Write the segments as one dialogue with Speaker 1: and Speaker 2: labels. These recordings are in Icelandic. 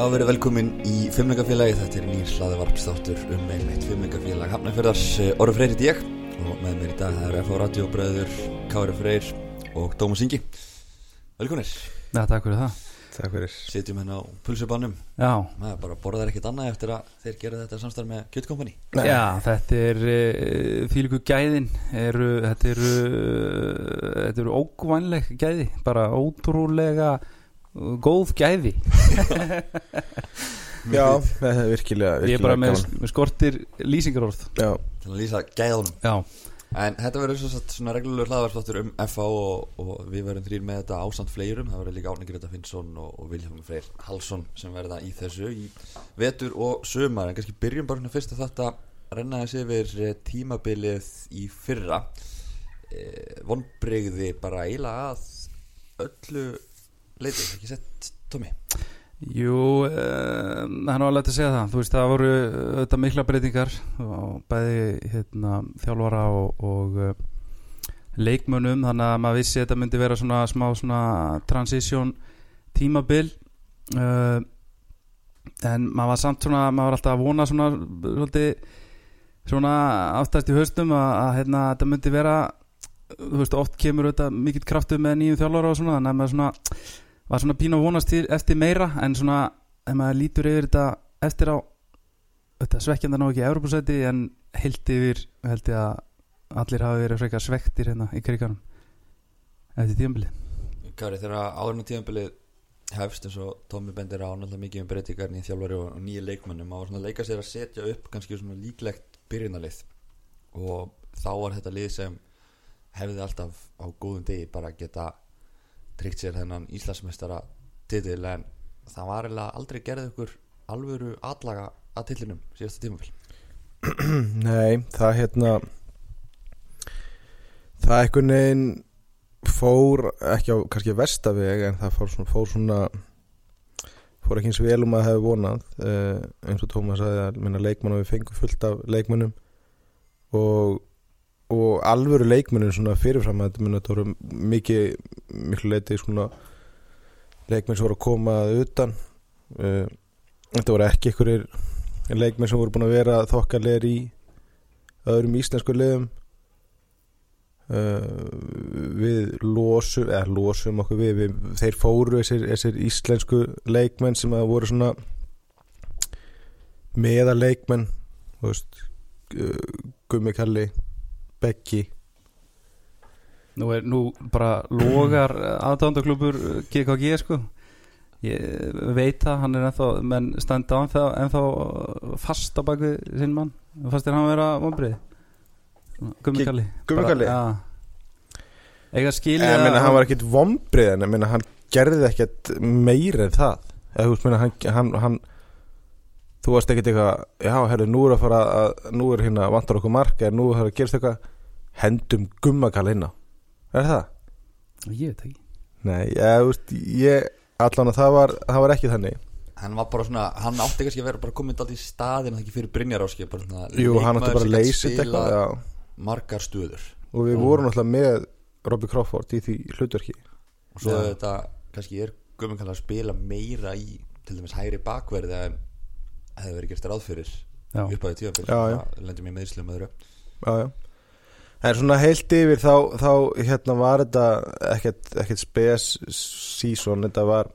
Speaker 1: Já, verið velkomin í Fimmleikafélagi, þetta er nýr hlaðavarpstáttur um einmitt Fimmleikafélag Hafnarfjörðars Orður Freyr í ég. Og með mér í dag það er FH Radiobröður, Kári Freyr og Dómas Ingi. Velkominir
Speaker 2: Já, takk fyrir það.
Speaker 3: Takk fyrir.
Speaker 1: Sitjum hérna á pulsubannum.
Speaker 2: Já,
Speaker 1: maður bara borðar ekkert annað eftir að þeir gera þetta samstarf með Kjötkompani
Speaker 2: Já þetta er uh, þýliku gæðin. Eru, þetta eru uh, þetta eru ógvænleg gæði. Bara ótrúlega góð gæði.
Speaker 3: Já, það er virkilega, virkilega
Speaker 2: Ég er bara með, með skortir lýsingarorð.
Speaker 3: Já,
Speaker 1: til að lýsa gæðunum.
Speaker 2: Já,
Speaker 1: En þetta verður svo satt svona reglulegur hlaðavarpstáttur um FH og, og við verðum þrýr með þetta ásamt fleirum. Það verður líka Árni Greta Finnsson og, og Vilhelm Freyr Halsson sem verða í þessu í vetur og sömar en kannski byrjum bara hérna fyrst að þetta renna þessi yfir eh, tímabilið í fyrra. Eh, vonbrigði bara eiginlega að öllu leiti, ekki sett Tómi
Speaker 2: jú uh, það er alveg að segja það. Þú veist það voru þetta mikla breytingar og bæði hérna, þjálfara og, og uh, leikmönnum. Þannig að maður vissi að þetta myndi vera svona smá svona transition tímabil. Uh, en maður var samt svona maður var alltaf að vona svona svolítið, svona aftast í haustum að, að hérna, þetta myndi vera þú veist oft kemur þetta mikill kraftu með nýjum þjálfara og svona þannig að maður svona var svona pínu að vonast til eftir meira en svona ef maður lítur yfir þetta eftir á þetta svekkjanda ná ekki Európusæti en heilt yfir held ég að allir hafi verið frekar svektir hérna í kriganum eftir tíðanbili
Speaker 1: Kári þegar áðurinn á tímabilið hefst eins og Tómi bendir á náttúrulega mikið um breytingar nýja þjálfari og, og nýja leikmönnum og svona leika sér að setja upp kannski svona líklegt byrjunarlið. Og þá var þetta lið sem hefði alltaf á góðum degi bara geta tryggt sér þennan Íslandsmeistara titil en það var eiginlega aldrei gerðið ykkur alvöru atlaga að titlinum síðasta tímabil.
Speaker 3: Nei, það hérna Það einhvern veginn fór ekki á kannski vestaveg en það fór svona, fór svona fór ekki eins vel um að hafa vonað uh, eins og Tómas sagði að minna leikmann og við fengum fullt af leikmannum og, og alvöru leikmannum svona fyrirfram að þetta minna þetta voru mikið miklu leiti svona leikmenn sem voru að koma að utan. Uh, þetta voru ekki einhverjir leikmenn sem voru búin að vera þokkalegir í öðrum íslensku liðum. Uh, við losum eða losum okkur við, við þeir fóru þessir, þessir íslensku leikmenn sem að voru svona meða leikmenn uh, Gummi Kalli Beggi.
Speaker 2: Nú er nú bara logar aðdándaklubur GKG sko. Ég veit það hann er ennþá menn standa á ennþá, ennþá fast á baku sinn mann. Fast er hann að vera vonbrið Gummi
Speaker 3: Ki-
Speaker 2: Kalli.
Speaker 3: Gummi
Speaker 2: Bara-
Speaker 3: Kalli?
Speaker 2: já. eiga skilja
Speaker 3: meina hann var ekkit vombrið en meina hann gerði ekkit meira en það. Eða þú veist meina hann, hann, hann þú varst ekkit eitthvað já herru nú er að fara að nú er hérna vantar okkur mark eða nú er að gerast eitthvað hendum gummakall inn á. Er það?
Speaker 2: ég veit ekki.
Speaker 3: Nei, ég, veist, ég allan að það var, það var ekki þannig.
Speaker 1: Hann var bara svona, hann átti kannski að vera bara komin alltaf í staðin ekki fyrir Brynjar áskip bara svona
Speaker 3: Jú, hann átti bara að leysa eitthvað
Speaker 1: margar stöður.
Speaker 3: Og við vorum náttúrulega með Robbie Crawford í því hlutverki.
Speaker 1: Og svo
Speaker 2: Já.
Speaker 1: þetta kannski er Guðmund kallar að spila meira í til dæmis hægri bakverði en hefði verið gert ráð fyrir
Speaker 2: já.
Speaker 1: upp á því tíðanfél
Speaker 3: Já, já.
Speaker 1: lendum ég meðslum öðru
Speaker 3: já, já. En svona heilt yfir þá, þá hérna var þetta ekkert, ekkert spes season. Þetta var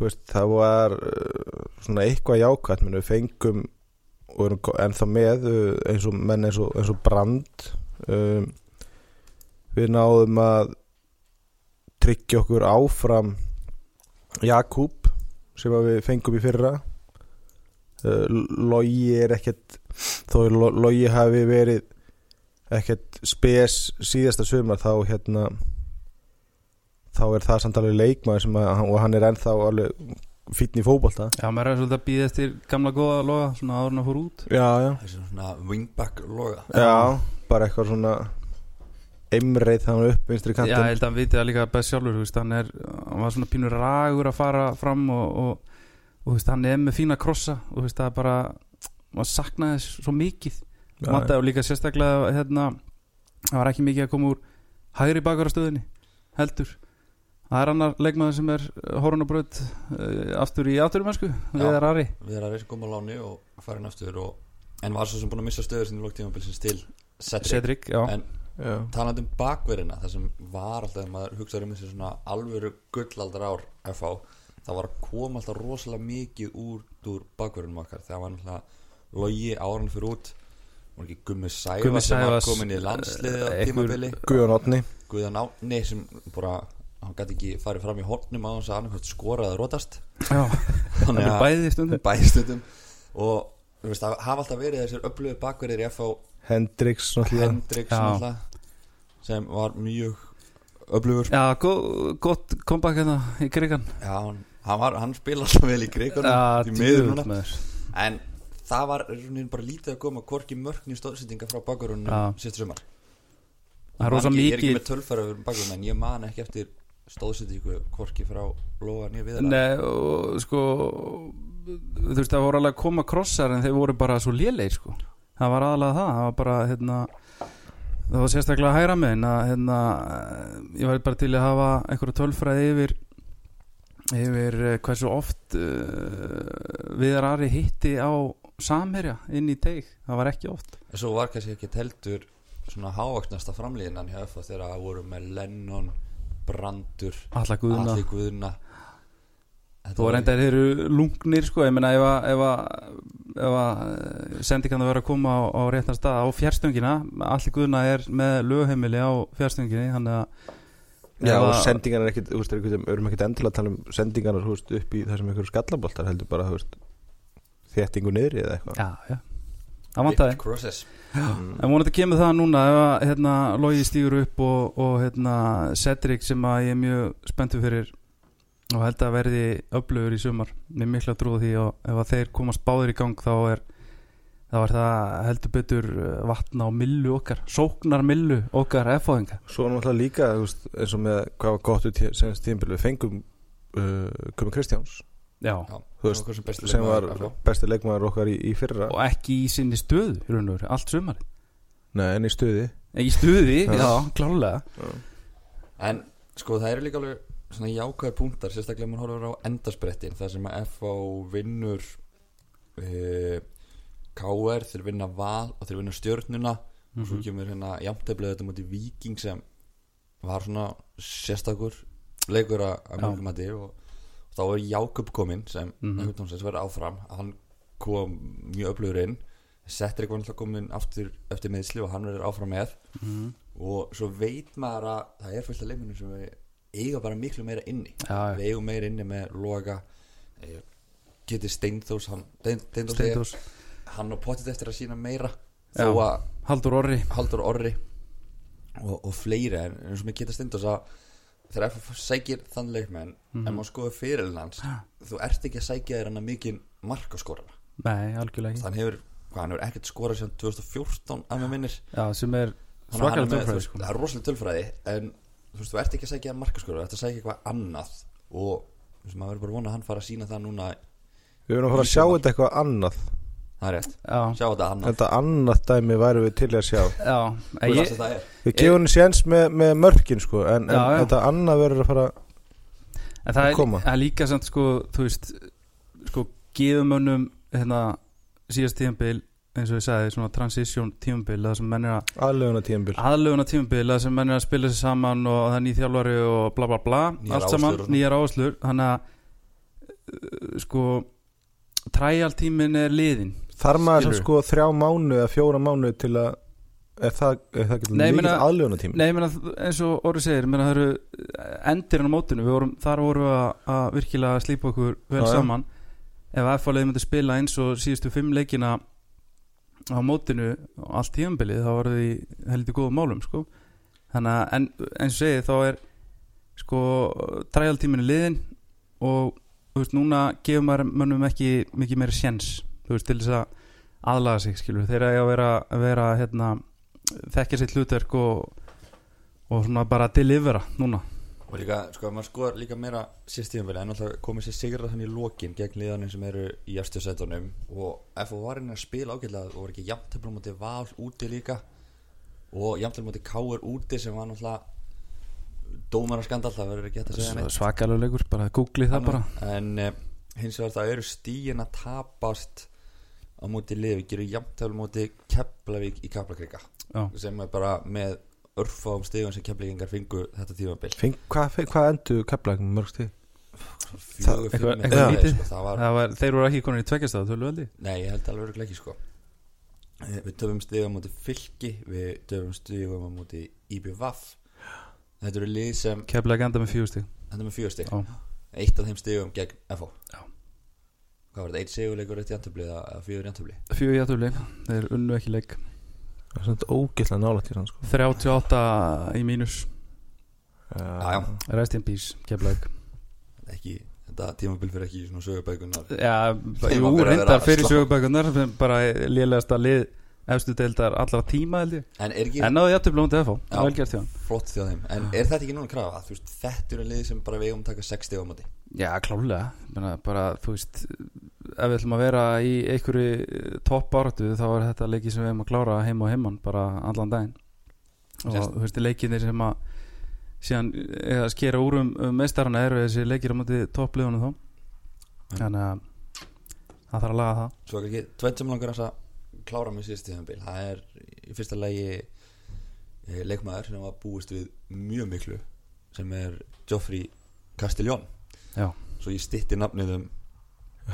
Speaker 3: veist, það var uh, svona eitthvað jákvæmt menn við fengum og erum ennþá með uh, eins og menn eins og, eins og brand um, við náðum að tryggja okkur áfram Jakub sem við fengum í fyrra. Uh, Logi er ekkert þó Lo- Logi hafi verið ekkert spes síðasta sumar þá hérna þá er það samt alveg leikmaður sem að, og hann er ennþá alveg fítn í fótbolta.
Speaker 2: Já, maður er svolítið að býða eftir gamla góða loga svona að fór út.
Speaker 3: Já, já,
Speaker 1: þessi svona wingback loga.
Speaker 3: Já, bara eitthvað svona emreið þannig upp vinstri
Speaker 2: Já, ég held að hann viti það líka best sjálfur þú veist, hann, er, hann var svona pínur ragur að fara fram og, og, og þú veist, hann er með fína krossa og þú veist, það er bara maður saknaði þess svo mikið
Speaker 3: Já,
Speaker 2: Matta og líka sérstaklega hérna, það var ekki mikið að koma úr hægri bakar á stöðinni heldur. Það er annar leikmaður sem er Hórunabraut uh, aftur í afturumennsku Viðar Ari.
Speaker 1: Við erum að reysa koma á láni og farin aftur og, en var svo sem búin að missa stöður sinni lóktímabilsins til Cedric, en
Speaker 3: Já.
Speaker 1: talandi um bakverðina það sem var alltaf þegar maður hugsaður um þessi svona alvöru gullaldar ár FH það var að koma alltaf rosalega mikið út úr bakverðinum okkar. Þegar var alltaf logi áran fyrir út var ekki Gummi Sæfa
Speaker 2: Gummi
Speaker 1: sem var komin í landsliði á
Speaker 2: eh,
Speaker 1: tímabili?
Speaker 3: Guðjón Átni
Speaker 1: Guðan Átni sem bara hann gæti ekki farið fram í hornum á þess að annarkvæmt skoraði að rótast þannig að
Speaker 2: bæði stundum.
Speaker 1: Bæðstundum og þú veist, það hafa alltaf verið þessir öflögu bakverðir í FH
Speaker 3: náttúrulega,
Speaker 1: sem var mjög öflugur.
Speaker 2: Já, gott comeback hérna í krigan
Speaker 1: Já, hann, hann, var, hann spila alltaf vel í krigunum í miður núna. en það var bara lítið að koma hvorki mörkni stóðsendinga frá bakverðunum
Speaker 2: Já.
Speaker 1: sýttu sumar.
Speaker 2: Það er rosa
Speaker 1: Ég er ekki
Speaker 2: mikið
Speaker 1: með tölfæra um bakverðunum en ég man ekki eftir stóðsendingu hvorki frá Lóa nýja viðar.
Speaker 2: Nei, og sko þú veist, það voru alveg að koma krossar en þeir voru bara svo lélegir sko. Það var aðalega það, það var bara hérna, það var sérstaklega hægra megin að hérna, ég var bara til að hafa einhverju tölfræði yfir yfir eh, hversu oft uh, viðar Ari hitti á samherja inn í teig það var ekki oft.
Speaker 1: En svo var kannski ekki heldur svona hávaksnasta framlíðinan hjá FH þegar það voru með Lennon Brandur,
Speaker 2: alla guðuna
Speaker 1: Alli Guðuna
Speaker 2: Þú var reyndar þeir eru lungnir sko, ég meina ef að, ef að, ef að sendi kann að vera að koma á, á réttan stað á fjárstöngina, allir guðna er með lögheimili á fjárstöngina þannig að
Speaker 3: Já, og
Speaker 2: að-
Speaker 3: sendingar er ekkit, þú veist, er við erum ekkit endilega að tala um sendingar þú veist, upp í þessum einhverju skallaboltar heldur bara, þú veist, þéttingu niðri eða eitthvað.
Speaker 2: Já, já, það vantaði.
Speaker 3: Mm.
Speaker 2: En vonandi kemur það núna ef að hérna, Logi stýgur upp og, og hérna, Cedric sem að ég er mjög spenntur fyrir og held að verði öflugur í sumar. Með mikla trúið því og ef að þeir komast báðir í gang þá er þá er það heldur betur uh, vatna á millu okkar, sóknar millu okkar F-fáðinga
Speaker 3: Svo náttúrulega líka, veist, eins og með hvað var gott út senast tímbil, við fengum uh, Kumi Kristjáns.
Speaker 2: Já,
Speaker 1: Já,
Speaker 3: veist,
Speaker 1: það var sem besti
Speaker 3: sem var besti leikmaður okkar í, í fyrra.
Speaker 2: Og ekki í sinni og veru, allt sumar
Speaker 3: Nei, en í stuði.
Speaker 2: Í stuði,
Speaker 3: Já.
Speaker 2: já, klálega
Speaker 1: En sko það eru líka alveg svona jákvæðar punktar sérstaklega maður horfur á endarsprettin þar sem að FH vinnur uh, KR þeir vinna Val og þeir vinna Stjörnuna. Og svo
Speaker 2: Mhm.
Speaker 1: kemur hérna jafnteflið þetta mútið Viking sem var svona sérstakur leikur að að
Speaker 2: Já.
Speaker 1: mjögum mati og, og þá er Jákup kominn sem mm -hmm. verður áfram. Hann kom mjög öflugur inn. Setrik var náttúrulega kominn aftur eftir meðsli og hann verður áfram með.
Speaker 2: Mhm.
Speaker 1: og svo veit maður að það er fullt af leikmennum sem við eiga bara miklu meira inni.
Speaker 2: Já,
Speaker 1: við eigum meira inni með Loga eh, Kitty Steinþós hann, Stein- Steindós
Speaker 2: Steindós,
Speaker 1: hann á potið eftir að sína meira.
Speaker 2: Já.
Speaker 1: að
Speaker 2: Haldur Orri.
Speaker 1: Haldur Orri og, og fleiri en eins og með Kitty Steinþós að þegar FF sækir þann leikmenn
Speaker 2: Mhm.
Speaker 1: en maður skoður fyrir hans þú ert ekki að sækja þér hann að mikið markaskorara.
Speaker 2: Nei, algjörlega ekki.
Speaker 1: Hann hefur, hvað, hann hefur ekkert skorað sem 2014 að með minnir.
Speaker 2: Já, sem er svakalega tölfræði sko.
Speaker 1: það er rosalega tölfræði en þú veist, þú ert ekki að sækja markaskorara þú ert að sækja eitthvað annað. Og þú veist, maður verður bara að vona að hann fara að sína það núna
Speaker 3: Við erum að fara að sjá þetta eitthvað annað
Speaker 1: það er rétt,
Speaker 2: Já,
Speaker 1: sjá þetta annað
Speaker 3: Þetta annað dæmi væri við til að sjá
Speaker 2: já ég,
Speaker 1: er
Speaker 3: Við gefum henni séns með, með mörkin sko En, en
Speaker 2: Já, já.
Speaker 3: þetta annað verður að fara
Speaker 2: En það er,
Speaker 3: koma.
Speaker 2: það er líka samt sko, þú veist, sko, gefum mönnum hérna, síðast tímabil, eins og ég sagði, svona transition tímabil, það sem menn er að
Speaker 3: aðleguna tímabil
Speaker 2: aðlöfuna tímabil, það sem menn er að spila sér saman og það er nýð þjálfari og bla bla bla,
Speaker 1: Nýjar
Speaker 2: allt saman,
Speaker 1: áherslur og svona.
Speaker 2: nýjar áherslur, þannig að, uh, sko, trial tímin er liðin.
Speaker 3: Þar maður
Speaker 2: Skilurðu?
Speaker 3: sko þrjá mánu eða fjóra mánu til að Er það, er það mikið
Speaker 2: meina-
Speaker 3: aðleguna tími?
Speaker 2: Nei, ég meina, eins og Orri segir, ég meina, það eru endirinn á mótinu, við vorum, þar vorum við að, að virkilega slípa okkur vel
Speaker 3: já.
Speaker 2: saman ef F-fálega myndi spila eins og síðustu fimm leikina á mótinu allt tíðanbilið, þá voru því heldur góðum málum, sko þannig að, en eins og segið, þá er sko, træjaltíminu liðin og, veist, núna gefur maður mönnum ekki mikið meira sjens, þú veist, til þess að aðlaga sig, skilur, þeir að vera, vera hérna, þekkja sitt hlutverk og, og svona bara delivera núna.
Speaker 1: Og líka, sko, maður skoðar líka meira síðstíðanvili en alltaf komið sér sigra þannig í lokin gegn liðanum sem eru í eftirsætunum og FO var inn að spila ágætlega og var ekki jafntefnum mútið val úti líka. Og jafntefnum mútið káur úti sem var náttúrulega dómara skandal það verður ekki hægt að segja
Speaker 2: leikur, bara googlið það bara.
Speaker 1: en uh, hins vegar það eru stíin að tapast á móti við gerum jafntöfl móti Keflavík í Kaplakrika
Speaker 2: Já.
Speaker 1: sem er bara með örfáum stíðum sem Keflavíkingar fengu þetta tímabil
Speaker 3: Fing, hvað, hvað endur keflagum mörg stíð?
Speaker 1: fjögur, eða
Speaker 2: lítið?
Speaker 1: sko, það var,
Speaker 2: Það var, þeir voru ekki konur í tveggjastað, tölu veldi
Speaker 1: nei ég held alveg ekki sko Eh, við töfum stíðum á móti Fylki við töfum stíðum á móti IBVF þetta eru lið sem
Speaker 2: Keflaði enda með fjögusti
Speaker 1: þetta er með fjögur stíð
Speaker 2: Já.
Speaker 1: eitt af þeim stíðum gegn FH
Speaker 2: Já.
Speaker 1: Hvað var þetta, eitt sigurleikur eitt jæntöfli eða fjögur jæntöfli
Speaker 2: Fjögur jættuleg, þeir unnu ekki leik.
Speaker 3: Það er svona ógeðslega nálægt í hann sko
Speaker 2: 38 í mínus.
Speaker 1: Já.
Speaker 2: Rest in peace, Keflavík.
Speaker 1: Ekki, þetta tímabil fyrir ekki í svona sögubækunar
Speaker 2: Já, jú, reyndar fyrir sögubækunar sem bara lélegasta lið efstu deildar allra tíma held ég.
Speaker 1: En er ekki
Speaker 2: En náðu jættuleg um TFO,
Speaker 1: Já.
Speaker 2: vel gert hjá hann
Speaker 1: en er þetta ekki núna krafa, veist, þetta eru lið sem bara við um taka 60 á móti.
Speaker 2: Já, klálega bara, bara, þú veist ef við ætlum að vera í einhverju topp áratu þá er þetta leiki sem við hefum að klára heim og heimann bara allan daginn. Og
Speaker 1: Sérst-
Speaker 2: þú veist, leikinir sem að síðan eða skera úr um, um meistarana eru þessi leikir á móti toppliðunum þá. Þannig að það þarf að laga það.
Speaker 1: Svo ekki, tveit sem langar að klára með síðast tímabil, það er í fyrsta lagi eh, leikmaður sem var búist við mjög miklu sem er Geoffrey Castellón.
Speaker 2: Já,
Speaker 1: svo ég stytti nafnið um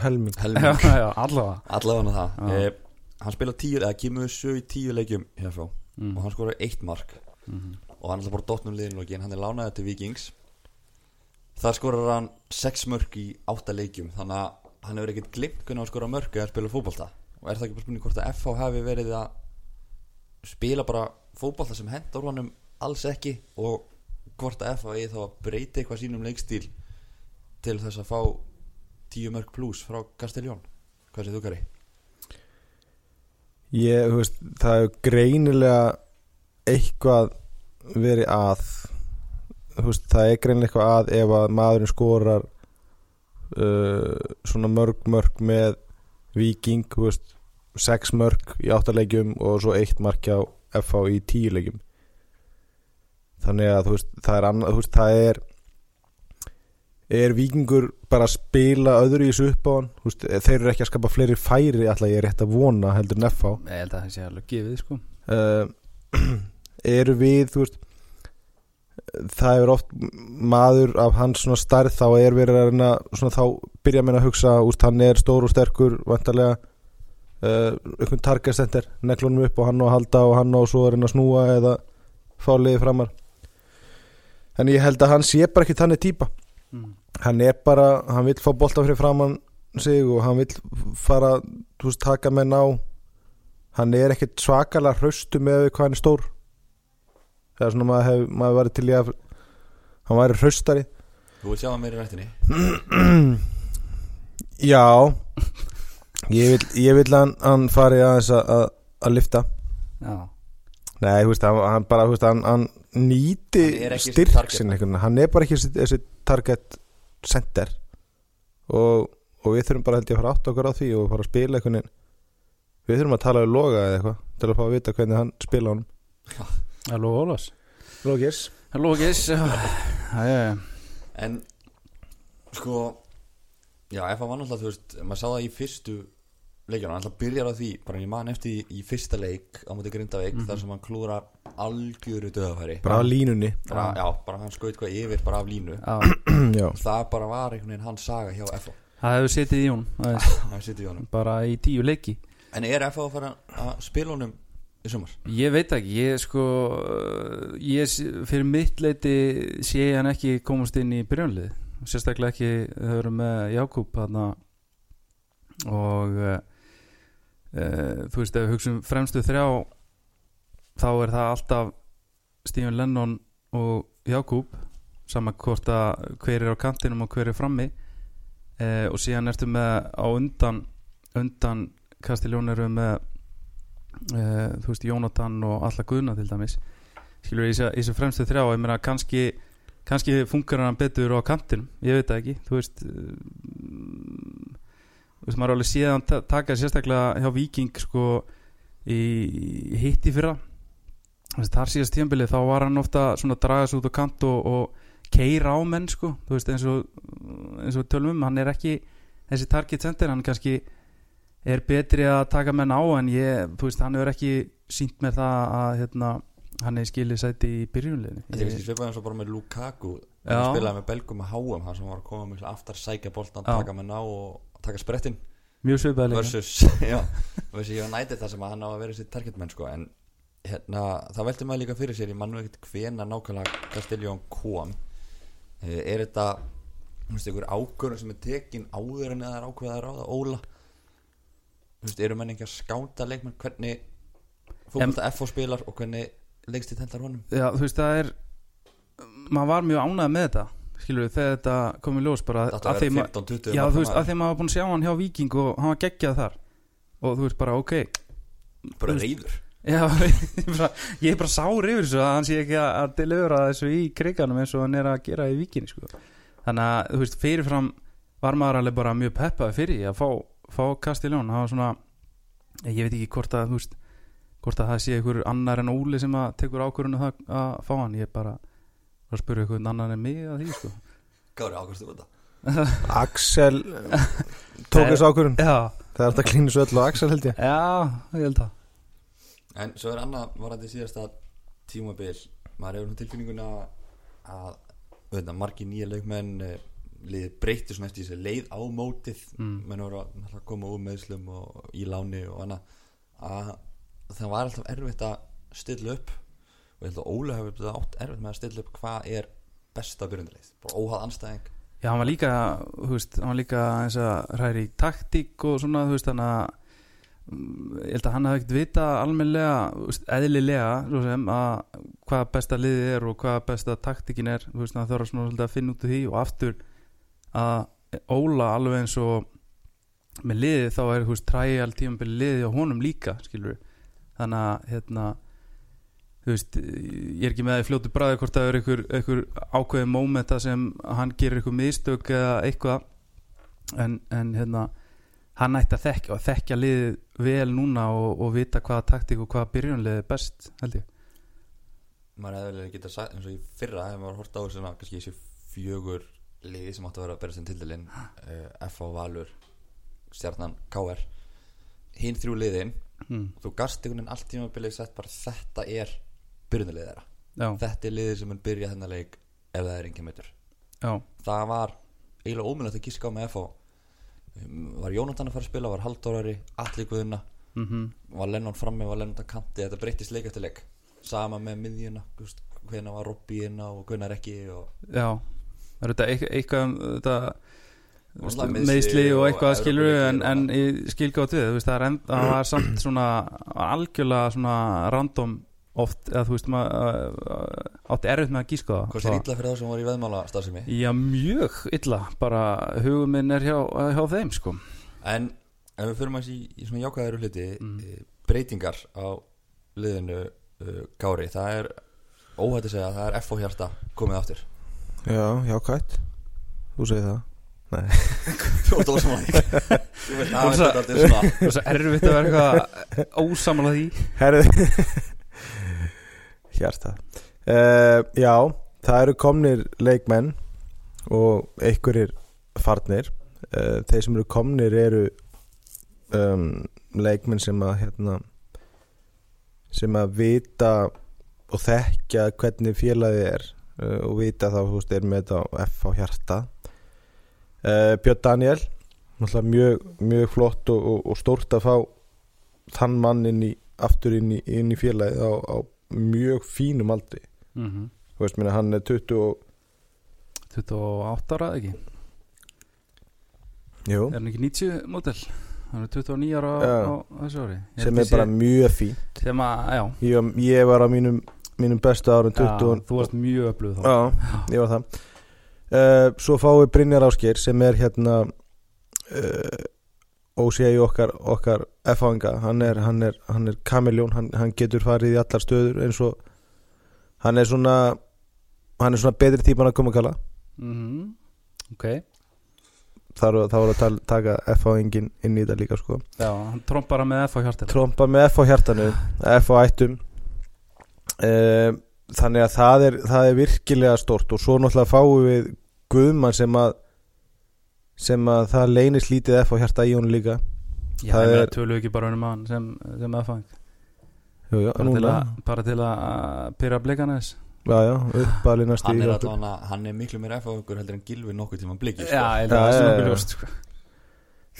Speaker 3: Helming.
Speaker 2: Já,
Speaker 1: helming.
Speaker 2: Já allavega.
Speaker 1: Allavega það.
Speaker 2: Já.
Speaker 1: eh, hann spila tíu, eða kemur sjö í tíu leikjum hérna
Speaker 2: mm.
Speaker 1: og hann skoraði eitt mark.
Speaker 2: Mm.
Speaker 1: og hann er alltaf bara dottnum liðinlóki en hann er lánaði til Vikings þar skorar hann 6 mörg í 8 leikjum. Þannig að hann hefur ekkert glimt hvernig hann skora mörg eða spila fótbolta og er það ekki bara spurning hvort að FH hafi verið að spila bara fótbolta sem hendur honum alls ekki og hvort að FH eigi þá að breyta eitthvað sínum leikstíl til þess að fá 10 mörg pluss frá Castellón hvað sé þú Kari?
Speaker 3: Ég, þú veist, það er greinilega eitthvað verið að þú veist, það er greinilega eitthvað að ef að maðurinn skorar uh, svona mörg mörg með Viking, þú veist sex mörg í áttalegjum og svo eitt mark á FH í tíu legjum þannig að þú veist, það er annað, veist, það er er vikingur bara að spila öðru í þessu upp á hann? Þú veist, þeir eru ekki að skapa fleiri færi alltaf ég er rétt að vona heldur en FH
Speaker 2: Ég held að það sé alveg gefið sko.
Speaker 3: Uh, eru við þú veist það er oft maður af hans svona starð þá er verið að reyna svona þá byrja mér að hugsa úst, hann er stór og sterkur vantarlega uh, einhvern target center neklunum upp og hann á að halda og hann á svo að reyna að snúa eða fá liði framar. En ég held að hann sé bara ekki þannig típa.
Speaker 2: Mm.
Speaker 3: hann er bara, hann vill fá bolta fyrir framann sig og hann vill fara, þú veist, taka menn á. Hann er ekkert svakalega hraustu með hvað hann er stór það er svona maður hef, maður væri til í að hann væri hraustari.
Speaker 1: Þú vil sjá hann meira í rættinni?
Speaker 3: Já. Ég vil, ég vil hann, hann fari aðeins að, að, að lifta
Speaker 2: Já,
Speaker 3: nei, þú veist, hann, hann bara, þú veist, hann, hann nýti
Speaker 1: Hann ekki þessi
Speaker 3: styrk
Speaker 1: target
Speaker 3: sinn
Speaker 1: man.
Speaker 3: einhvern veginn. hann er bara ekki þessi, þessi target center. Og, og við þurfum bara held ég að fara átt okkur á því og fara að spila einhvern veginn. Við þurfum að tala við loga eða eitthvað til að fá að vita hvernig hann spila honum
Speaker 2: Halló Ólafs.
Speaker 3: Logis
Speaker 2: Halló Gis Já, já, já.
Speaker 1: En sko Já, ef hann var náttúrulega, þú veist maður sá það í fyrstu leikjana hann alltaf byrjar á því, bara ég man eftir í, í fyrsta leik á móti Grindavík, þar sem hann klúrar algjöru döðafæri
Speaker 3: bara á línunni.
Speaker 1: Bara, já, bara hann skaut hvað yfir bara af línu.
Speaker 2: Já,
Speaker 1: það bara var einhvern veginn hans saga hjá FH
Speaker 2: það hefur setið í hún aðeins,
Speaker 1: hann situr í honum.
Speaker 2: Bara í tíu leiki.
Speaker 1: En er FH að fara að spila honum?
Speaker 2: Ég veit ekki, ég sko ég, fyrir mitt leiti sé ég hann ekki komast inn í byrjunlið sérstaklega ekki þau eru með Jákúb og uh, þú veist ef við hugsaum fremstu þrjá þá er það alltaf Stephen Lennon og Jákúb sama hvort að hver er á kantinum og hver er frammi. Uh, og síðan ertu með á undan undan Kastiljón eru með uh, þú veist Jónatan og alla Guðna til dæmis. Skilur þessu- í þessu fremstu þrjá ég meina kannski kannski funkar hann betur á kantinum ég veit það ekki. Þú veist uh, þú veist maður er alveg síðan ta taka sérstaklega hjá Viking sko í, í hitti fyrra. Þar síðast tímabilið þá var hann ofta svona að draga sig út á kant og, og keira á menn sko, þú veist eins og eins og við tölum um, hann er ekki þessi target center, hann kannski er betri að taka menn á en ég, þú veist, hann hefur ekki sínt mér það að hérna, hann er skilið sæti í byrjunliðinu.
Speaker 1: Þetta er kannski svipað eins og bara með Lukaku hann spilaði með belgum með háum hann sem var að koma miklu aftar sækja boltan
Speaker 2: Já.
Speaker 1: taka með ná og taka sprettin.
Speaker 2: Mjög svipað
Speaker 1: versus, já, versus ég var nætið það sem að hann á að vera sér targetmenn sko, en hérna, það velti maður líka fyrir sér ég mann nú ekkert hvena nákvæmlega Castelljón kom. Eh, er þetta þú veist, einhver ákvörðun sem er tekin áður en það er ákveðað að ráða? Óla veist, eru menn ekki að skáta leikmenn? Hvernig fókbalta FO spilar og hvernig leikst þið hendlar honum?
Speaker 2: Já, þú veist, það er maður var mjög ánægð með þetta skilur við, þegar þetta kom í ljós bara að
Speaker 1: að vera
Speaker 2: ma-
Speaker 1: 15-20
Speaker 2: Já, veist, að því maður var búin að sjá hann hjá Viking og hann var geggjað þar. Og þú veist bara, ok.
Speaker 1: Bara reyður
Speaker 2: Já, ég, bara, ég er bara sár yfir þessu að hann sé ekki að, að delivera þessu í kriganum eins og hann er að gera í Viking sko. þannig að, þú veist, fyrirfram var maður alveg bara mjög peppað fyrir að fá, fá Castellón það var svona, ég veit ekki hvort að þú veist, hvort að það sé einhver annar en Óli sem að tekur ákvörðinu það að fá hann, ég er bara að spyrja einhvern annar en mig að því sko.
Speaker 1: Gári ákvæmstu þetta.
Speaker 3: Axel tók þessu ákvörun
Speaker 2: Já,
Speaker 3: Það er alltaf klínus öll á Axel held ég.
Speaker 2: Já, ég held að
Speaker 1: En svo er annað varandi síðasta tímabil maður hefur nú tilfinninguna að veit, margir nýja leikmenn eh, liðið breytti svona eftir þessi leið á mótið.
Speaker 2: Mm.
Speaker 1: menn voru að koma úr meðslum og í láni og annað. Að það var alltaf erfitt að stilla upp og ég held að Óli hefur þetta átt erfitt með að stilla upp hvað er besta byrjundarleið bara óhað anstæðing
Speaker 2: Já, hann var líka, þú veist, hann var líka eins að hræri í taktík og svona, þú veist, þannig að mm, ég held að hann hafði ekkert vita veist, eðlilega sem að hvað besta liðið er og hvað besta taktíkin er, þú veist, það þarf að finna út úr því og aftur að Óla alveg eins og með liðið þá er, veist, træjal tímabili liðið á honum líka, skilur þannig að, hérna þú veist, ég er ekki með það í fljótu bræði hvort það er einhver, einhver ákveðið mómenta sem hann gerir einhver mistök eða eitthvað. En, en hérna hann ætti að þekkja og þekkja liðið vel núna og, og vita hvaða taktík og hvaða byrjunlið er best held ég.
Speaker 1: Maður hefði vel geta sagt eins og í fyrra hefði maður hort á svona kannski þessi fjögur liði sem átti að vera að bera sem tildilinn uh, F.A. Valur Stjarnan KR hinn þrjú liðin
Speaker 2: mm.
Speaker 1: þú gast einhvern veginn allt tímabilið sett bara þetta er byrjunarlið þeirra.
Speaker 2: Já,
Speaker 1: þetta er liðið sem mun byrja þennan leik ef það er engin meitur það var eiginlega ómjöld að gíska á með F.A. Um, var Jónatan að fara að spila var Haldórari, Alli Guðuna
Speaker 2: mm
Speaker 1: var Lennon frammi, var Lennon að kanti þetta breyttist leik eftir leik. Sama með miðjuna hvernig var Robby á og hvernig ekki og
Speaker 2: já er þetta eitthvað, um þetta meðsli og eitthvað skilur en, en ég skil gátt við veist, það, er en, það var samt svona algjörlega svona random oft, eða þú veist maður uh, átti erfitt með að gíska það
Speaker 1: Hvort er illa fyrir þá sem voru í veðmála starfsemi
Speaker 2: Já, mjög illa, bara hugum minn er hjá, hjá þeim sko
Speaker 1: En ef við fyrir maður í, í svona jákvæðar hluti
Speaker 2: Mm.
Speaker 1: mm. breytingar á liðinu uh, Gári, það er óhætt að segja að það er F og hjarta komið aftur
Speaker 3: Já, jákvætt. Þú segir það.
Speaker 1: Þú ert ósamáli Þú veist að þetta er svona
Speaker 2: Það er svo erfitt að vera eitthvað ósamala því.
Speaker 3: Herði Hjarta. Uh, Já, það eru komnir leikmenn og einhverjir farnir. Uh, þeir sem eru komnir eru um, leikmenn sem að hérna sem að vita og þekkja hvernig félagið er uh, og vita þá, þú veist, er með þetta á F á hjarta. Uh, Björn Daniel mjög, mjög flott og, og, og stórt að fá þann mann inn í, aftur inn í, inn í félagið á, á mjög fínum aldri.
Speaker 2: Mm -hmm.
Speaker 3: þú veist, minna, hann er 20 og
Speaker 2: 28 ára ekki?
Speaker 3: Jú,
Speaker 2: Er hann ekki 90 mótel? Hann er 29 ára á, á þessu ári. Ég
Speaker 3: sem er bara mjög fín
Speaker 2: sem að,
Speaker 3: ég, ég var á mínum, mínum bestu árum 20
Speaker 2: já
Speaker 3: og,
Speaker 2: Þú varst mjög öflug þá.
Speaker 3: Já, ég var það. Uh, svo fáið Brynjar Ásgeir sem er hérna uh, ósegi okkar, okkar F-áinga, hann er, hann er, hann er kamiljón, hann, hann getur farið í allar stöður eins og hann er svona hann er svona betri típan að koma að kalla.
Speaker 2: Mm Ok,
Speaker 3: þá er það að tal- taka F-áingin inn í þetta líka sko.
Speaker 2: Já, hann trompar hann með F á hjartil
Speaker 3: trompa með F á hjartanu F á ættum uh, þannig að það er, það er virkilega stort og svo náttúrulega fáum við Guðmann sem að sem að það leynist lítið F á hjarta í hún líka
Speaker 2: Já,
Speaker 3: Það er-
Speaker 2: tölu ekki bara um hann sem, sem aðfang bara, bara til að pyrra blikana þess
Speaker 3: já, já,
Speaker 1: hann
Speaker 3: stíð
Speaker 1: er allavega hann er miklu meir F-fáingur heldur en Gilvi nokkuð tíma blikið sko.
Speaker 2: Já, það
Speaker 3: já.
Speaker 2: nokkuð ljóst sko.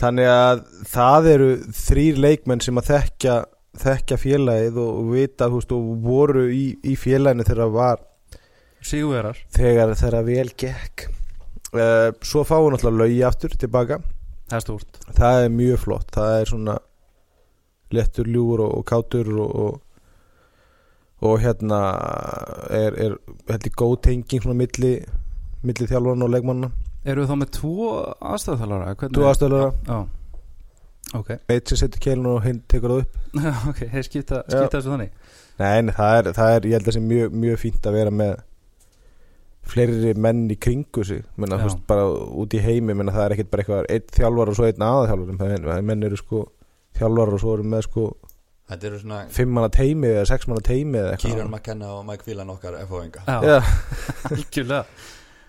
Speaker 3: þannig að það eru þrýr leikmenn sem að þekkja þekkja félagið og, og vita veist, og voru í, í félaginu þegar það var
Speaker 2: Sigurverar
Speaker 3: þegar þegar vel gekk. Uh, svo fáum við náttúrulega laugi aftur tilbaka.
Speaker 2: Það er stúrt
Speaker 3: það er mjög flott. Það er svona lettur ljúur og, og kátur og, og, og hérna er, er ég góð tenging svona milli, milli þjálfarna og leikmanna
Speaker 2: Eru þá með tvo aðstæðþálara?
Speaker 3: þú aðstöðlega,
Speaker 2: Já Ok,
Speaker 3: eitt sem setur keilin og hinn tekur það upp.
Speaker 2: Ok, þeir skipta, skipta þessu þannig?
Speaker 3: Nei, nei, það er, það er, ég held að það sé mjög, mjög fínt að vera með fleiri menn í kringu sig. Menna, veist, bara út í heimi menna, það er ekkert bara eitthvað, einn þjálfar og svo einn aðaþjálfar menn, menn eru sko þjálfar og svo eru með sko
Speaker 1: þetta eru svona
Speaker 3: fimm manna teimi eða sex manna teimi eða eitthvað.
Speaker 1: McKenna og Mike Phelan okkar F-fáinga
Speaker 2: Já, algjörlega.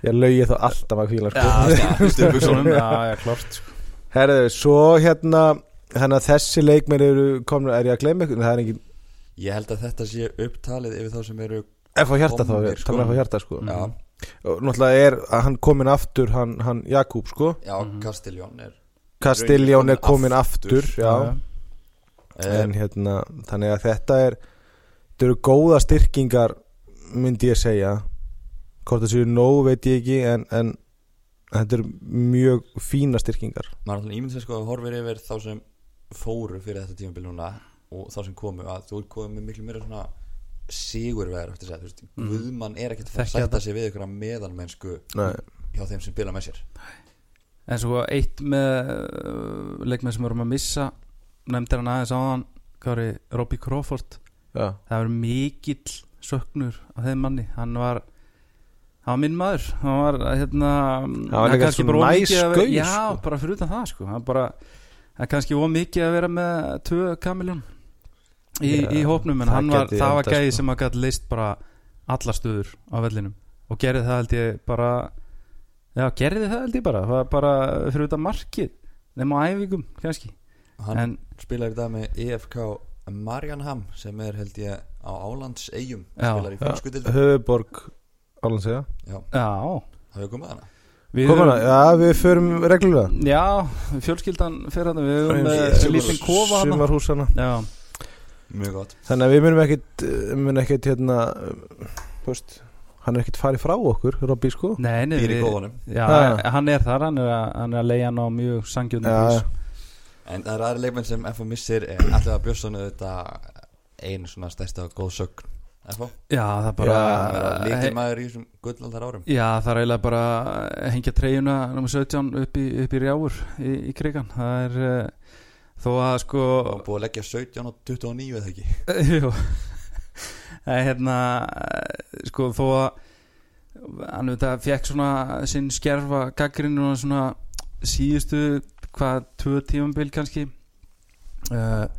Speaker 3: Ég laugi þá alltaf að kvíla sko.
Speaker 2: Já, Já, já, klart sko.
Speaker 3: Herðu, svo hérna hérna þessi leikmenn eru komin, er ég að glemma ykkur, það er engin
Speaker 1: ég held að þetta sé upptalið yfir þá sem eru
Speaker 3: F á hjarta þá,
Speaker 1: sko.
Speaker 3: tala F á hjarta sko.
Speaker 1: Já,
Speaker 3: og náttúrulega er að hann komin aftur hann, hann Jakub sko.
Speaker 1: Já
Speaker 2: Mhm.
Speaker 1: Castellón er
Speaker 3: Castiljón er komin aftur,
Speaker 1: aftur,
Speaker 3: já,
Speaker 1: eh,
Speaker 3: en hérna þannig að þetta er þetta eru góða styrkingar myndi ég segja. Hvort það séu nóg veit ég ekki en, en þetta eru mjög fína styrkingar.
Speaker 1: Maður alltaf ímynd sér sko að horfir yfir þá sem fóru fyrir þetta tímabil núna og þá sem komu að þú er komið með miklu meira svona sigurvegar eftir að þú veist,
Speaker 2: Mhm.
Speaker 1: Guðmann er ekkert að að sætta sig við ykkur meðalmennsku
Speaker 3: Nei.
Speaker 1: hjá þeim sem spila með sér.
Speaker 2: En svo eitt með uh, leikmenn sem vorum að missa nefndir hann aðeins áðan Kári Robbie Crawford.
Speaker 3: Já,
Speaker 2: það var mikill söknur af þeim manni. Hann var hann var minn maður. Hann var hérna
Speaker 3: var líka
Speaker 2: kannski
Speaker 3: svo næs gaur,
Speaker 2: já
Speaker 3: sko.
Speaker 2: bara fyrir utan það sko. Hann bara það er kannski of mikið að vera með tvö kamiljón í,
Speaker 3: Já,
Speaker 2: í hópnum en
Speaker 3: það
Speaker 2: hann var, það var
Speaker 3: endað,
Speaker 2: gæði
Speaker 3: sko.
Speaker 2: sem að gæti leist bara alla stöður á vellinum. Og gerði það held ég bara já gerði það held ég bara. Það var bara fyrir utan markið nema á æfingum kannski.
Speaker 1: Hann
Speaker 2: en
Speaker 1: spilar í dag með EFK Marianham sem er held ég á Álands eigum
Speaker 2: Já.
Speaker 1: spilar í fölskudil
Speaker 3: höfuborg Álands segja
Speaker 1: já,
Speaker 2: já
Speaker 1: það hefur komið hana.
Speaker 2: Við
Speaker 3: hana, já við förum reglulega.
Speaker 2: Já, fjölskyldan fyrir hann Við höfum
Speaker 3: Sumar-
Speaker 2: með lítinn kofa hann
Speaker 3: Sumarhúsana
Speaker 2: Já,
Speaker 1: mjög gott.
Speaker 3: Þannig að við munum ekkit uh, munum ekkit hérna uh, veist, hann er ekkit farið frá okkur Robby sko.
Speaker 2: Nei, nei við- Já,
Speaker 3: Ha.
Speaker 2: hann er þar Hann er að, hann er að leiða hann á mjög prís
Speaker 1: en það er aðri leikmenn sem FH missir allir að Björnsson þetta einu svona stærsta góð sögn. FH
Speaker 2: Já, það er bara
Speaker 1: lítil maður í þessum gullaldar árum.
Speaker 2: Já, það er eiginlega bara að hengja treyjuna Númer 17 upp í, upp í rjáur Í, í krigan Það er uh, þó að sko
Speaker 1: og búið að leggja 17 og 29 eða ekki?
Speaker 2: Jú. Það er hérna eh, sko þó að hann veit að fekk svona sinn skerfa gaggrinn og svona síðustu hvað tvö tímambil kannski. Uh,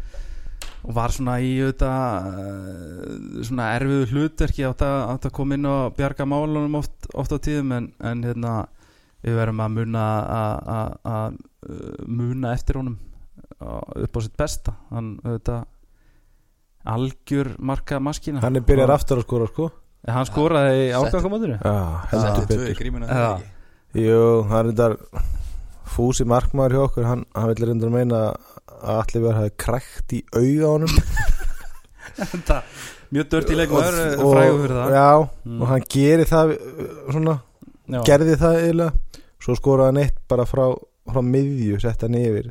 Speaker 2: og var svona í auðvitað uh, svona erfiðu hlutverki átt að, koma inn og bjarga málunum oft, oft á tíðum en, en hérna við verðum að muna að- að að, muna eftir honum upp á sitt besta. Hann auðvitað algjör marka maskina
Speaker 3: Hann er byrjar
Speaker 2: Og-
Speaker 3: aftur að skora sko.
Speaker 2: Hann ágangamótinu
Speaker 3: Já, heldur
Speaker 1: setti tvö í ekki?
Speaker 3: Jú, hann er þetta fúsi markmaður hjá okkur hann, hann vil reynda að meina að allir verið hafi krækt í auga honum.
Speaker 2: Þetta, mjög dört í leikmaður
Speaker 3: Og-
Speaker 2: og, frægur fyrir það.
Speaker 3: Já,
Speaker 2: Mm.
Speaker 3: og hann gerir það svona,
Speaker 2: Já.
Speaker 3: gerði það eiginlega. Svo skoraði hann eitt bara frá, frá miðju, sett hann yfir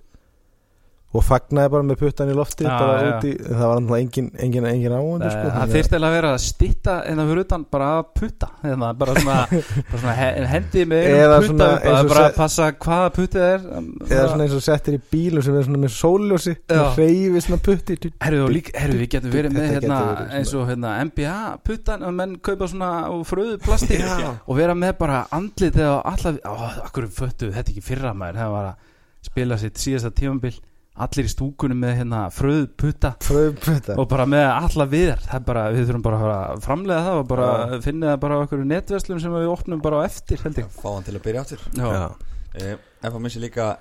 Speaker 3: og fagnaði bara með puttan í lofti
Speaker 2: Já,
Speaker 3: bara
Speaker 2: já.
Speaker 3: út í, það var náttúrulega engin, engin, engin áhundu sko,
Speaker 2: það
Speaker 3: að-
Speaker 2: þyrst eða að vera að stitta en það fyrir utan bara að putta hérna, bara svona, bara svona he- hendi með
Speaker 3: Eða svona
Speaker 2: putta að
Speaker 3: og
Speaker 2: bara
Speaker 3: se-
Speaker 2: passa hvaða puttið er
Speaker 3: eða svona eins og settir í bílum sem er svona með sólljósi
Speaker 2: Já.
Speaker 3: og hreyfi svona putti
Speaker 2: Herru, við getum verið með hérna,
Speaker 3: svona-
Speaker 2: eins og hérna, NBA puttan og menn kaupa svona fröðu plasti og vera með bara andlit eða allar, á, akkur föttu þetta ekki fyrra maður, það var að spila sitt síðasta tímambil allir í stúkunum með hérna fröðputta
Speaker 3: Fröðputta
Speaker 2: og bara með alla við það er bara, við þurfum bara að fara að framlega það og bara
Speaker 3: Já.
Speaker 2: finna það bara á okkur netverslum sem við opnum bara á eftir held ég.
Speaker 1: Fá hann til að byrja aftur. Eh, en fá missi líka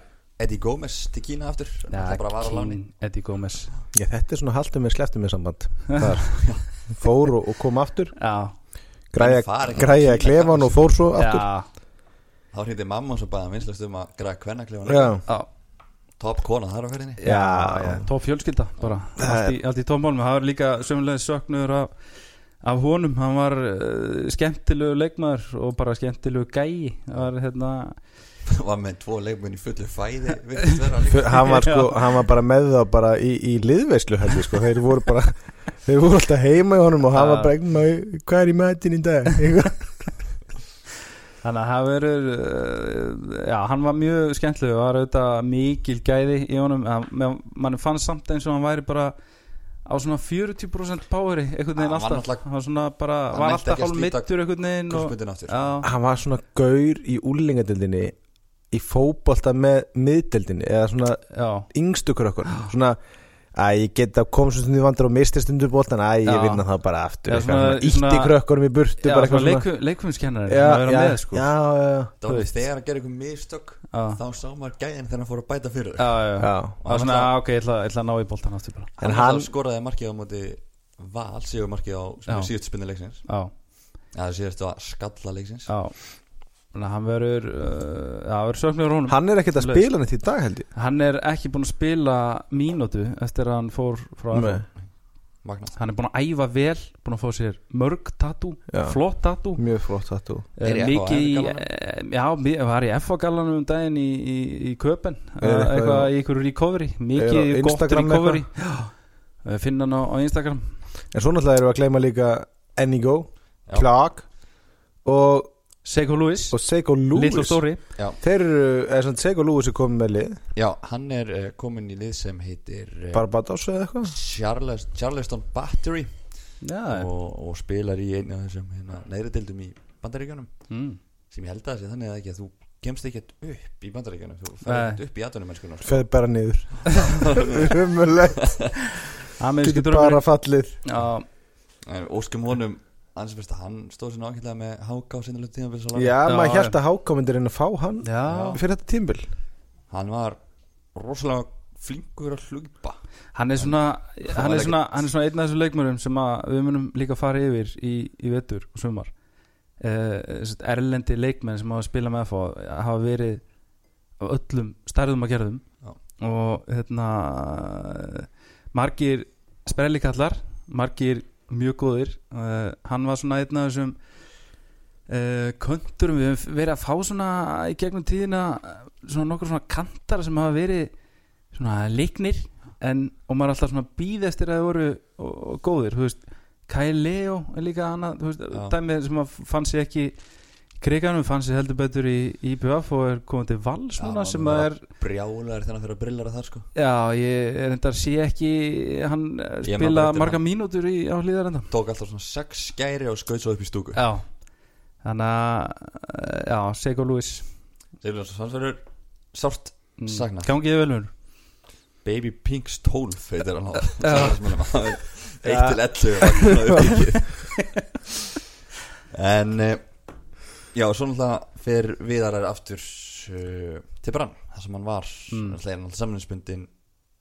Speaker 1: Eddie Gómez til Kína aftur. Það bara var á láni.
Speaker 2: King Eddie Gómez
Speaker 3: Já, þetta er svona haldum með sleftum með samband. Þar. Fór og, og kom aftur.
Speaker 2: Já,
Speaker 3: Græja, græja
Speaker 1: til Kína,
Speaker 3: klefan og fór svo aftur.
Speaker 2: Já,
Speaker 1: þá hrýtti mamma og svo bæði hann vinslast um að græða kvennaklefan
Speaker 3: Já,
Speaker 2: já,
Speaker 1: top kona þar á ferðinni.
Speaker 2: Já,
Speaker 3: Já.
Speaker 2: já Tóf fjölskylda bara. Allt í, allt í tómálum Það var líka sömulega söknuður af, af honum. Hann var uh, skemmtilegu leikmaður og bara skemmtilegu gæi. Það var hérna
Speaker 1: var með tvo leikmenn í fullu fæði
Speaker 3: hann var, sko, hann var bara með þá bara í, í liðveislu held ég sko, þeir voru bara þeir voru alltaf heima í honum og hann var bara "Eign maður, hvað er í mætin í dag.
Speaker 2: Þannig að það verður uh, Já, hann var mjög skemmtilegu Það var auðvitað mikil gæði í honum. En mann fannst samt eins og hann væri bara á svona 40% poweri einhvern veginn
Speaker 1: Hann var
Speaker 2: alltaf.
Speaker 1: náttúrulega-
Speaker 2: hann var svona bara,
Speaker 1: Hann
Speaker 2: var alltaf hálf mittur einhvern veginn og, já,
Speaker 3: hann var svona gaur í úlingadildinni í fótbolta með miðdeldinni eða svona
Speaker 2: já,
Speaker 3: yngstu krökkur svona að ég geta komið svona stundum í vandar og misti stundur bóltan að ég vinna það bara aftur
Speaker 2: Já,
Speaker 3: eitthvað
Speaker 2: svona-
Speaker 3: svona, ítti krökkunum í burtu
Speaker 2: já svona
Speaker 3: eitthvað
Speaker 2: leikum, leikfumskennari
Speaker 3: já,
Speaker 2: að vera
Speaker 3: já,
Speaker 2: með sko.
Speaker 3: já, já, já,
Speaker 1: Það var
Speaker 2: Þú veist.
Speaker 1: þegar að gera ykkur mistök
Speaker 2: já,
Speaker 1: þá sá maður gæðin þegar hann fór að bæta fyrir
Speaker 2: já, já.
Speaker 3: já.
Speaker 2: Það var svona, ah, ok, ég ætla, ég ætla að ná í boltan aftur
Speaker 3: En
Speaker 1: hann
Speaker 3: hann-
Speaker 1: skoraði markið á móti Val, síður markið á
Speaker 2: Já.
Speaker 1: síðust spinni leiksins.
Speaker 2: Já,
Speaker 1: Já, það síðast var skalla leiksins.
Speaker 2: Að hann verður uh,
Speaker 3: hann er ekkert að
Speaker 2: Laus.
Speaker 3: spila neitt í dag held ég.
Speaker 2: Hann er ekki búinn að spila mínútu eftir að hann fór frá Hann er búinn að æfa vel Búinn að fá sér mörg tattoo
Speaker 3: Já.
Speaker 2: Flott tattoo.
Speaker 3: Mjög flott þetta
Speaker 2: Eh,
Speaker 1: Er FH
Speaker 2: Mikið eh, var í FH gallanum um daginn í, í, í Köpen
Speaker 3: Er eitthvað-
Speaker 2: Eitthvað í ykkur recovery
Speaker 3: Er
Speaker 2: Mikið gott
Speaker 3: Instagram
Speaker 2: recovery. Já, finna hann á, á Instagram.
Speaker 3: En svo náttúrulega erum við að gleyma líka Enigo. Clark og,
Speaker 2: Seiko Lewis.
Speaker 3: Og Seiko Lewis?
Speaker 2: Little Story.
Speaker 3: Þeir eru, eða svona Seiko Lewis er komið með lið.
Speaker 1: Já, hann er uh, komin í lið sem heitir uh,
Speaker 3: Barbados eða eitthvað?
Speaker 1: Charles, Charleston Battery.
Speaker 2: Já,
Speaker 1: og, og spilar í einu af þessum hérna, neðri dildum í bandaríkjunum.
Speaker 2: Mm.
Speaker 1: sem ég held að það sé þannig að ekki að þú kemst ekkert upp í bandaríkjunum. Þú ekkert upp í aðdunum mennskunar
Speaker 3: feð bara niður.
Speaker 2: Ameríski
Speaker 3: getur bara fallið.
Speaker 1: Óskum honum hans fyrst að hann stóð sér nákvæmlega með háka á sinnulega tímabils
Speaker 3: já,
Speaker 2: Já,
Speaker 3: maður held að hákomendur inn að fá hann
Speaker 2: já.
Speaker 3: fyrir þetta tímbil
Speaker 1: hann var rosalega flinkur að hlaupa.
Speaker 2: Hann er svona hann er svona, hann er svona einn af þessum leikmörum sem að við munum líka fara yfir í, í vetur og sumar. Uh, erlendi leikmenn sem hafa spilað með FH hafa verið á öllum stærðum að gerðum.
Speaker 1: Já.
Speaker 2: og hérna margir sprellikallar margir mjög góðir. Uh, hann var svona einn af þessum uh, könturum. Við höfum verið að fá svona í gegnum tíðina svona nokkur svona kantara sem hafa verið svona leiknir en, og maður er alltaf svona býð eftir að það voru og, og góðir, þú veist Kyle Leo er líka annað, þú veist, dæmið sem að fann sig ekki kriganum, fann sig heldur betur í IBF og er komið til vals núna sem að er
Speaker 1: brjálar þegar hann fyrir að brillara þar sko
Speaker 2: já, ég er enda að sé ekki hann
Speaker 1: Ég
Speaker 2: spila marga
Speaker 1: hann.
Speaker 2: mínútur í, á hlýðar enda
Speaker 1: tók alltaf svona sex skæri og skaut svo upp í stúku
Speaker 2: já, þannig að já, Seiko Lewis
Speaker 1: Sigurður Svansverður sárt
Speaker 2: Mm.
Speaker 1: Saknað.
Speaker 2: gangið velur
Speaker 1: Baby Pinks 12 heitir hann á
Speaker 2: Já.
Speaker 1: samfélagsmiðlum. 1 til 11 var svona uppbyggið en eh, já, svo náttúrulega fyrir viðarar aftur uh, til brann, þar sem hann var
Speaker 2: Mm.
Speaker 1: samlingsbundin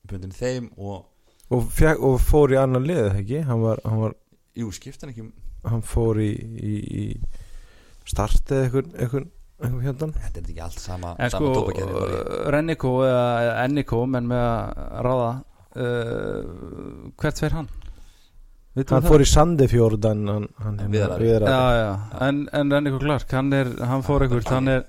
Speaker 1: bundin þeim og
Speaker 3: og, fjak, og fór í annan lið ekki hann, var, hann, var,
Speaker 1: jú, skipt hann ekki
Speaker 3: hann fór í, í, í start eða einhvern, einhvern, einhvern hérna
Speaker 1: þetta er ekki allt sama,
Speaker 2: en
Speaker 1: sama
Speaker 2: sko,
Speaker 1: í-
Speaker 2: uh, Rennico eða Ennico, menn með að ráða uh, hvert fer hann?
Speaker 3: Hann fór í Sandefjördan hann, hann,
Speaker 1: En Viðar.
Speaker 3: Viðar
Speaker 2: já, já. En, en Rennico Clark hann, er, hann fór einhvert hann er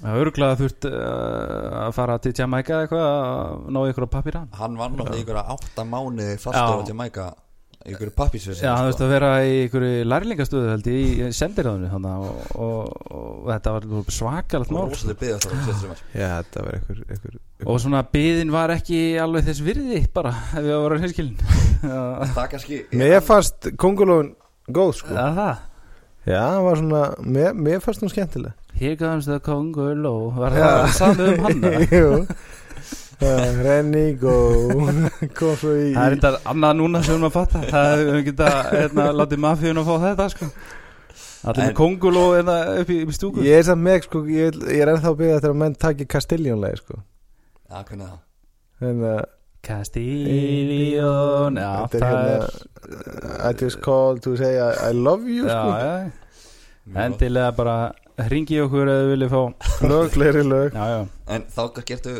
Speaker 2: örgulega þurft uh, að fara til Jamaica eða eitthvað að ná ykkur á pappir hann
Speaker 1: hann var náttúrulega í ykkur átta mánuði
Speaker 2: Já.
Speaker 1: fastur á Jamaica í ykkur pappisveisi
Speaker 2: Já, hann veist að vera í ykkur lærlingastöðu held ég í sendiráðinu þannig og, og, og þetta var svakalegt mál
Speaker 1: sumar
Speaker 3: já, þetta var einhver, einhver,
Speaker 2: og svona byðin var ekki alveg þess virði bara ef við varum hinskilin Já,
Speaker 1: það kannski
Speaker 3: mér fannst kongulóin góð sko.
Speaker 2: Er það?
Speaker 3: Já, hann var svona, mér, mér fannst hún skemmtileg.
Speaker 2: Here comes the Congo var
Speaker 3: Já.
Speaker 2: það saman um hann?
Speaker 3: Jú. Uh, Rennigo kom svo í
Speaker 2: Það er þetta annað núna sem við erum að fatta Það er við geta hérna, látið mafíun að fá þetta sko. Allir með
Speaker 1: En-
Speaker 2: kongul og hérna, upp, í, í stúku
Speaker 3: ég er samt með sko, ég, ég er ennþá að byggja þegar menn takki Castillion-lagi sko.
Speaker 1: Já, hvernig það?
Speaker 3: uh,
Speaker 2: Castillion Já,
Speaker 3: þetta er
Speaker 2: það er
Speaker 3: hérna I just called to say I, I love you
Speaker 2: Já,
Speaker 3: sko.
Speaker 2: já,
Speaker 1: gott.
Speaker 2: endilega bara ringi okkur eða þið viljið fá
Speaker 3: lög, fleiri lög
Speaker 2: Já, já,
Speaker 1: En þá kannski ertu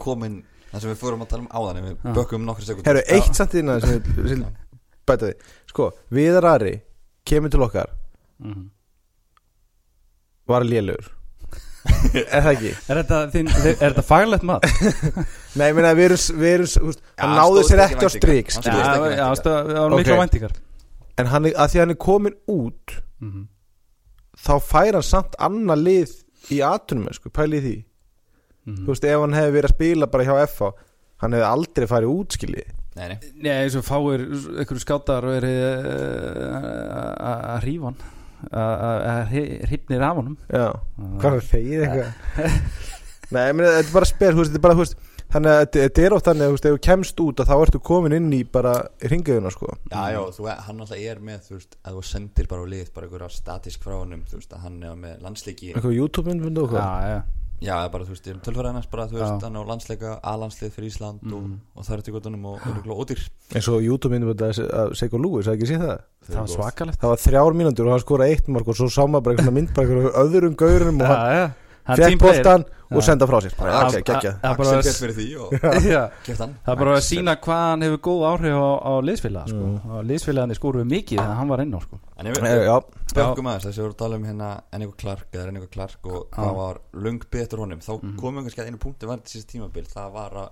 Speaker 1: komin Það sem við fórum að tala um áðan en Við
Speaker 2: Já.
Speaker 1: bökkum nokkra sekund
Speaker 3: Herru, eitt samt innan sem við sem við bæta því Sko, Viðar Ari kemur til okkar
Speaker 2: mhm.
Speaker 3: var lélugur Er það ekki?
Speaker 2: Er þetta, þín, er þetta faglegt mat?
Speaker 3: Nei, ég meina, við erum, við erum
Speaker 1: Já,
Speaker 3: Hann náði sér
Speaker 1: ekki
Speaker 3: á
Speaker 1: Hann
Speaker 2: Já, það var mikla
Speaker 3: Ok.
Speaker 2: væntingar
Speaker 3: En hann, er- að því hann er komin út
Speaker 2: Mhm.
Speaker 3: Þá fær hann samt annað lið Í atunum, sko, pæli í því
Speaker 2: Mhm.
Speaker 3: Þú veist, ef hann hefði verið að spila bara hjá FH Hann hefði aldrei farið útskilið
Speaker 1: Nei, nei.
Speaker 2: Nei, eins og fáir einhverju skátar og er að hrífa hann að hrypnir af honum.
Speaker 3: Já, hvað er þeir eitthvað? Nei, ég meina, þetta er bara spil, þú veist, þetta er bara, þú veist Þannig að þetta- er oft þannig, þú veist, ef þú kemst út að þá ertu komin inn í bara ringiðuna, sko.
Speaker 1: Já, já, þú, hann alltaf er með, þú veist, að þú sendir bara á lið, bara einhverja statísk frá honum, þú veist, að hann er með landsleiki.
Speaker 3: Eitthvað YouTube-myndbund og
Speaker 2: Já,
Speaker 3: hvað
Speaker 2: já,
Speaker 1: Já, eða bara, þú veist, tölfæraðinans bara, þú
Speaker 2: Já.
Speaker 1: veist, hann á landsleika, A-landslið fyrir Ísland og,
Speaker 2: Mhm.
Speaker 1: og það er til göttunum og öruglega ódýr.
Speaker 3: Eins og YouTube-myndbund að Seiko Lewis, það ekki sé það?
Speaker 2: Það var svakalegt.
Speaker 3: Það var þrjár mínútur og hann skoraði eitt mark og svo sá maður bara eitthvað mynd bara eitthvað öðrum gaurum og hann
Speaker 2: Já, já, hann
Speaker 3: fekk boltan og senda frá sér.
Speaker 2: Er
Speaker 1: Axel
Speaker 2: að-
Speaker 1: gett fyrir því
Speaker 2: Það er bara að sína hvað hann hefur góð áhrif á, á liðsfélaga sko.
Speaker 3: Mm.
Speaker 2: og liðsfélagarnir skoruðu mikið þegar hann var inn á sko.
Speaker 1: En ef
Speaker 3: Eh,
Speaker 1: við
Speaker 3: Já,
Speaker 1: bökkum aðeins, þessi voru að tala um hérna Ennigo Clark eða Ennigo Clark og það var lung betur honum. Þá
Speaker 2: Mhm.
Speaker 1: komum við kannski að einu punkti var þetta síðast tímabil. Það var að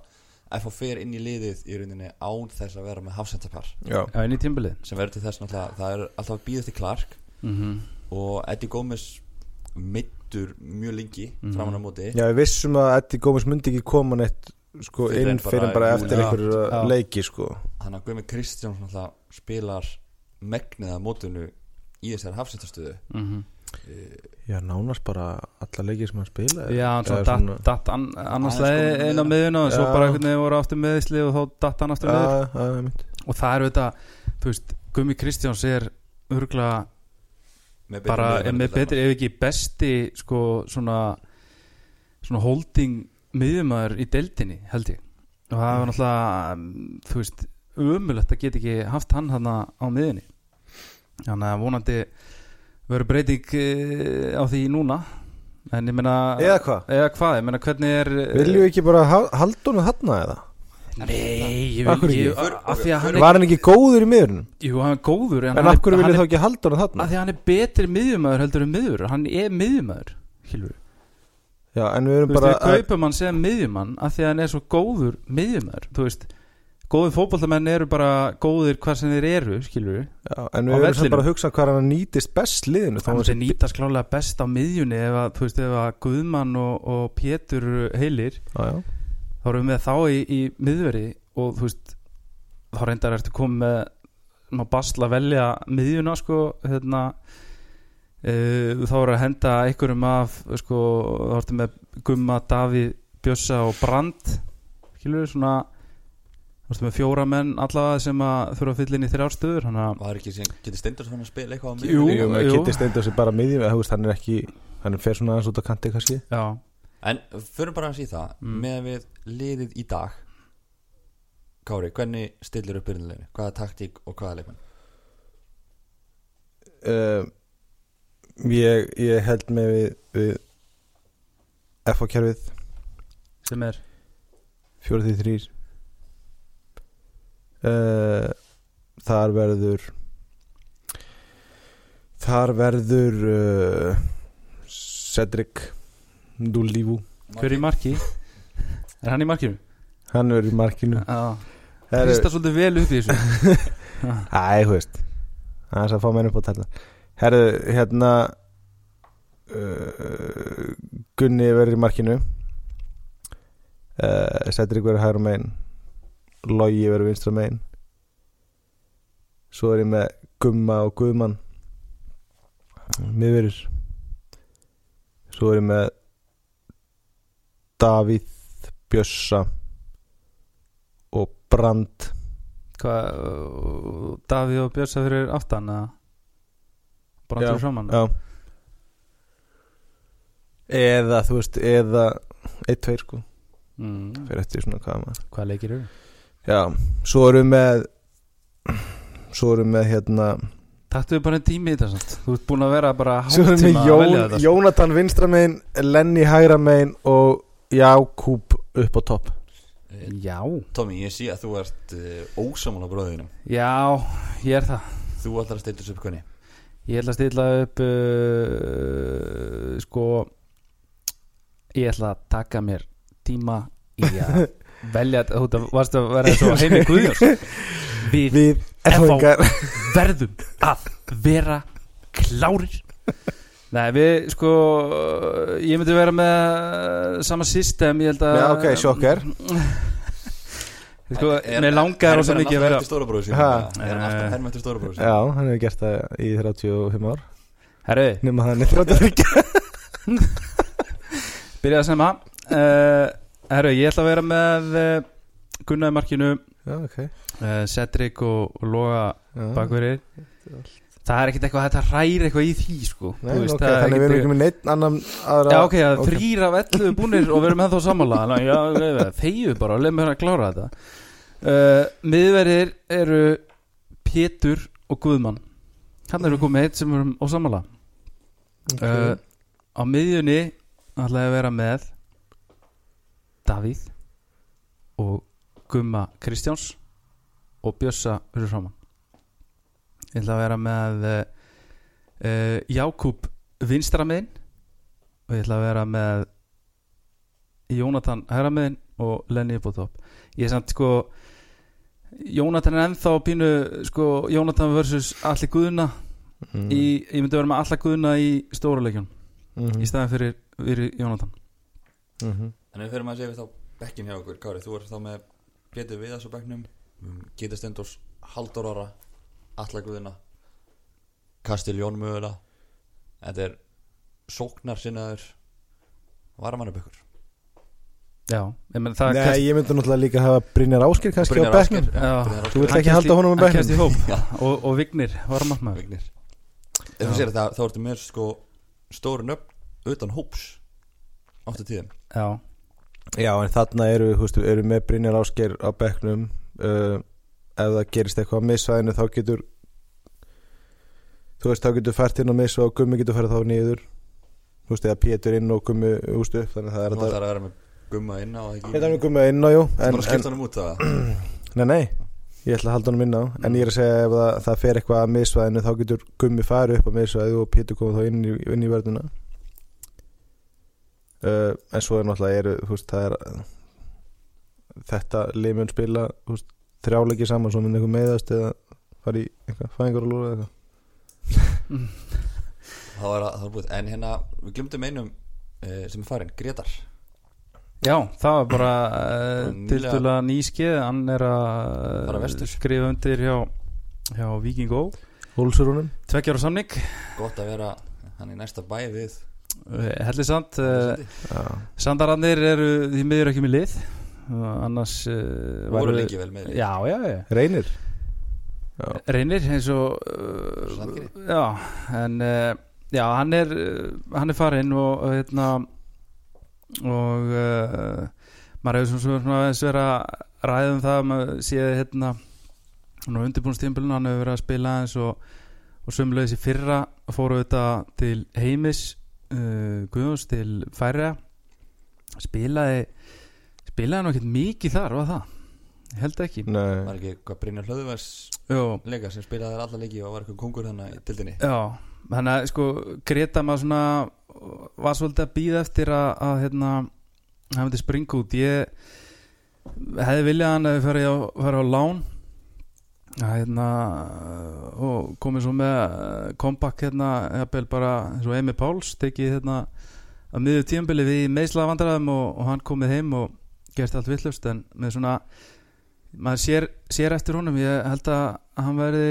Speaker 1: FH fer inn í liðið í rauninni án þess að vera með hafsendapar.
Speaker 3: Já,
Speaker 2: Já, inn í tímbilið
Speaker 1: sem verður til þess náttúrulega það er alltaf að býða til Clark.
Speaker 2: -hmm.
Speaker 1: og Eddie Gómez mittur mjög lengi
Speaker 2: Mhm.
Speaker 1: framan á móti.
Speaker 3: Já, við vissum að Eddie Gómez myndi ekki koma neitt sko, inn
Speaker 1: bara
Speaker 3: fyrir bara eftir einhverju leiki sko.
Speaker 1: hann að Guðmi Kristjáns náttúrulega spilar megnið að mótinu í þessari hafsendastöðu.
Speaker 2: Mm
Speaker 3: Já, nánast bara alla leiki sem hann spilaði.
Speaker 2: Já, hann datt,
Speaker 3: svona-
Speaker 2: datt an, annars
Speaker 1: Aðeins
Speaker 2: leið
Speaker 1: kominn
Speaker 2: inn á miðuna og svo bara einhvern veginn voru aftur meðisli og þá datt hann aftur meður
Speaker 3: Já, já, einmitt.
Speaker 2: og það er þetta, þú veist, Gummi Kristjáns er örgulega bara er með betri, ef ekki besti sko svona svona holding miðjumæður í deildinni held ég. Og það var náttúrulega um, þú veist, umulett að geta ekki haft hann hann á miðjunni. Þannig að vonandi verður breyting eh, á því núna. En ég meina
Speaker 3: Eða hvað?
Speaker 2: eða hvað, ég meina hvernig er
Speaker 3: Viljum við ekki bara ha- halda honum þarna eða?
Speaker 2: Nei, ég vil ekki. af því að hann er,
Speaker 3: Var hann ekki góður í miðurinn?
Speaker 2: jú, hann er góður en,
Speaker 3: En
Speaker 2: hann
Speaker 3: af hverju
Speaker 2: er,
Speaker 3: viljum
Speaker 2: hann
Speaker 3: þá ekki halda honum þarna?
Speaker 2: af því að hann er betri miðjumæður heldur en miður hann er miðjumæður, hilfur
Speaker 3: Já, en við erum
Speaker 2: Þú veist,
Speaker 3: bara
Speaker 2: við kaupum hann sem miðjumann af því að hann er svo góður miðjumæður þú veist, góður fótballtamenn eru bara góðir hvað sem þeir eru skilur við,
Speaker 3: Já, en við erum bara að hugsa hvað hann nýtist best liðinu hann
Speaker 2: að nýtast á eru þá erum við þá í, í miðveri og þú veist, þá reyndar ertu komið með maður basla að velja miðjuna sko, hérna Uh, þá er að henda einhverjum af sko, þá ertu með Gumma, Davíð, Bjössa og Brand skilur við svona þá ertu með fjóra menn allavega sem að þurfa að fylla inn í þrjár stöður þannig að
Speaker 1: var ekki sem getur stendur svona að spila eitthvað á
Speaker 2: Jú.
Speaker 1: miðjunni?
Speaker 3: Jú. Kitty Steindós er bara miðjum hann er ekki, hann fer svona aðeins út að kanti kannski
Speaker 2: já,
Speaker 1: En fyrir bara að sé það
Speaker 2: Mm.
Speaker 1: með við liðið í dag Kári, hvernig stillir upp byrjunleginu? Hvaða taktík og hvaða leikmenn?
Speaker 3: uh, ég, ég held með við, við FH-kerfið
Speaker 2: sem er
Speaker 3: 4-3 uh, þar verður þar verður uh, Cedric Dulívu
Speaker 2: hver er í marki? Er hann í markinu?
Speaker 3: hann verður í markinu.
Speaker 2: Já,
Speaker 3: Herru-
Speaker 2: hrista svolítið vel upp í þessu.
Speaker 3: Æ, þú veist. Það er að fá menn upp á tærna Herru, hérna uh, Gunni verður í markinu. Uh, Cedric verður hægra megin. Logi verður vinstra megin. Svo er ég með Gumma og Guðmann. Miðverður Svo er ég með Davíð Bjössa Brand
Speaker 2: Hvað, Davíð og Björsa fyrir aftan eða Brandur
Speaker 3: Já,
Speaker 2: saman
Speaker 3: Já Eða, þú veist, eða Eitt, tveir sko
Speaker 2: mm.
Speaker 3: Fyrir eftir svona hvað maður
Speaker 2: Hvað leikir eru?
Speaker 3: Já, svo við með Svo við með hérna
Speaker 2: Taktu bara einn tími í þetta Þú ert búin að vera bara
Speaker 3: við
Speaker 2: að velja
Speaker 3: Jón,
Speaker 2: sko.
Speaker 3: Jónatan vinstra megin Lenny hægra megin og Jákúb upp á topp.
Speaker 2: Já,
Speaker 1: Tommy, ég sé að þú ert uh, ósamála bróðinum.
Speaker 2: Já, ég er það.
Speaker 1: Þú ætlar að steilta þessu upp hvernig
Speaker 2: Ég ætla að stilla upp uh, Sko Ég ætla að taka mér tíma í að velja Þú veit, varstu að vera svo heimi Guðjóns. Við
Speaker 3: Við
Speaker 2: verðum að vera klárir Nei, við sko ég myndi vera með sama system, ég held að
Speaker 3: Já, ok, sjokker.
Speaker 2: Sko, mér langar rosa mikið að vera
Speaker 3: Ha?
Speaker 1: Er hann alltaf herm eftir stóra bróður sín
Speaker 3: Já, hann hefur gert það í 35 ár.
Speaker 2: Herru,
Speaker 3: Nefna hann er 33
Speaker 2: byrjaði að. Sema uh, Herru, ég ætla að vera með uh, Gunnar markinu.
Speaker 3: Já, ok.
Speaker 2: Uh, Cedric og, og Loga
Speaker 3: Já.
Speaker 2: bakverðir Það er ekkert eitthvað þetta hræri eitthvað í því sko.
Speaker 3: Nei,
Speaker 2: veist,
Speaker 3: ok,
Speaker 2: það er
Speaker 3: þannig við erum ekki með neitt annan aðra
Speaker 2: Já ok, það er þrýr af 11 búnir og við erum ennþá sammála. Að þegju bara leið mér að klára þetta. Uh, Miðverðir eru Pétur og Guðmann. Hann eru komið eitt sem við erum á sammála. Uh, Á miðjunni ætla ég að vera með Davíð og Gumma Kristjáns og Bjössa fyrir framann Ég ætla að vera með uh, uh, Jákúb vinstramiðin og ég ætla að vera með Jónatan hægramiðin og Lenny upp á topp ég er samt sko Jónatan er ennþá pínu sko Jónatan versus Alli Guðna
Speaker 3: Mm.
Speaker 2: í, ég myndi vera með Alla Guðna í stóra leikjum
Speaker 3: Mhm.
Speaker 2: í staðan fyrir, fyrir Jónatan
Speaker 3: Mhm.
Speaker 1: En ef við fyrir maður að segja við þá bekkin hjá okkur Kári, þú ert þá með Pétur Viðars á bekknum um, Gita Stendors, Halldór Ára Alla Guðina Kastiljón mögulega Þetta er sóknar sinnaður Varamannabekkur
Speaker 2: já, ég menn það
Speaker 3: Nei, ég myndi náttúrulega líka hafa Brynjar Áskir kannski á bekknum.
Speaker 2: Já.
Speaker 3: Þú vilt ekki halda honum á bekknum?
Speaker 2: Og, og Vignir var margmaður
Speaker 1: Vignir. Ef þú sér þetta, þá ertu með sko stóru nöfn utan hóps áttu tíðum
Speaker 2: já,
Speaker 3: Já, en þarna eru, veist, eru með Brynjar Áskir á bekknum uh, ef það gerist eitthvað á missvæðinu þá getur þú veist, þá getur fært inn á missvæð og gummi getur fært þá niður. Þú veist, eða Pétur inn og gummi úst upp þannig að það er
Speaker 1: Þú
Speaker 3: þetta
Speaker 1: ætlar að vera með gumma inn á það
Speaker 3: Þetta er með gummi inn á, jú en,
Speaker 1: að hann það
Speaker 3: Nei, nei, ég ætla að halda honum inn á En ég er að segja ef það, það fer eitthvað að misvæðinu þá getur gummi farið upp á misvæðinu og Pétur komið þá inn í, inn í vörðuna uh, En svo er náttúrulega eru, þú veist, það er þetta limun spila þú veist, þrjáleiki saman svo myndi eitthvað meðast eða fara í eitthvað fæðingar og lúra eitthvað.
Speaker 1: Það var, það var búið. En hérna, við glimtum einum uh, sem er farin, Gretar
Speaker 2: já, það var bara uh,
Speaker 1: Bara nýlega-
Speaker 2: tildulega nýskið hann er að
Speaker 1: vestur.
Speaker 2: skrifa undir hjá, hjá Viking Go
Speaker 3: Hólsurunum
Speaker 2: tveggjára samning.
Speaker 1: Gott að vera hann í næsta bæ við.
Speaker 2: Hellisand uh, Sandarannir eru því miður ekki með lið. og annars uh,
Speaker 1: Voru lengi vel með
Speaker 2: já, já, já.
Speaker 3: reynir? Já,
Speaker 2: reynir eins og uh, já, en uh, já, hann er hann er farinn og og, hérna og uh, maður hefur svona, svona aðeins verið að ræða um það maður séð hérna hann á undirbúnstímpilinu, hann hefur verið að spila eins og, og sömulegis í fyrra fóru þetta til heimis uh, Guðjóns til færa spilaði spilaði nú ekkert mikið þar, var það? Ég held ekki.
Speaker 3: Nei.
Speaker 1: Var ekki hvað Brynjar Hlöðuvers leika sem spilaði þær alla leiki og var eitthvað kongur þannig í dildinni
Speaker 2: Já, þannig að sko Greta maður svona var svolítið að býða eftir að, að hérna, hann myndi springa út. Ég hefði viljað hann að við færi á, á lán. Að hérna og komið svo með eh, comeback hérna, jafnvel bara eins og Emi Páls tekið hérna að miður tíambili við meðslaða vandræðum og, og hann komið heim og gerst allt villust en með svona maður sér, sér eftir honum. Ég held að hann verði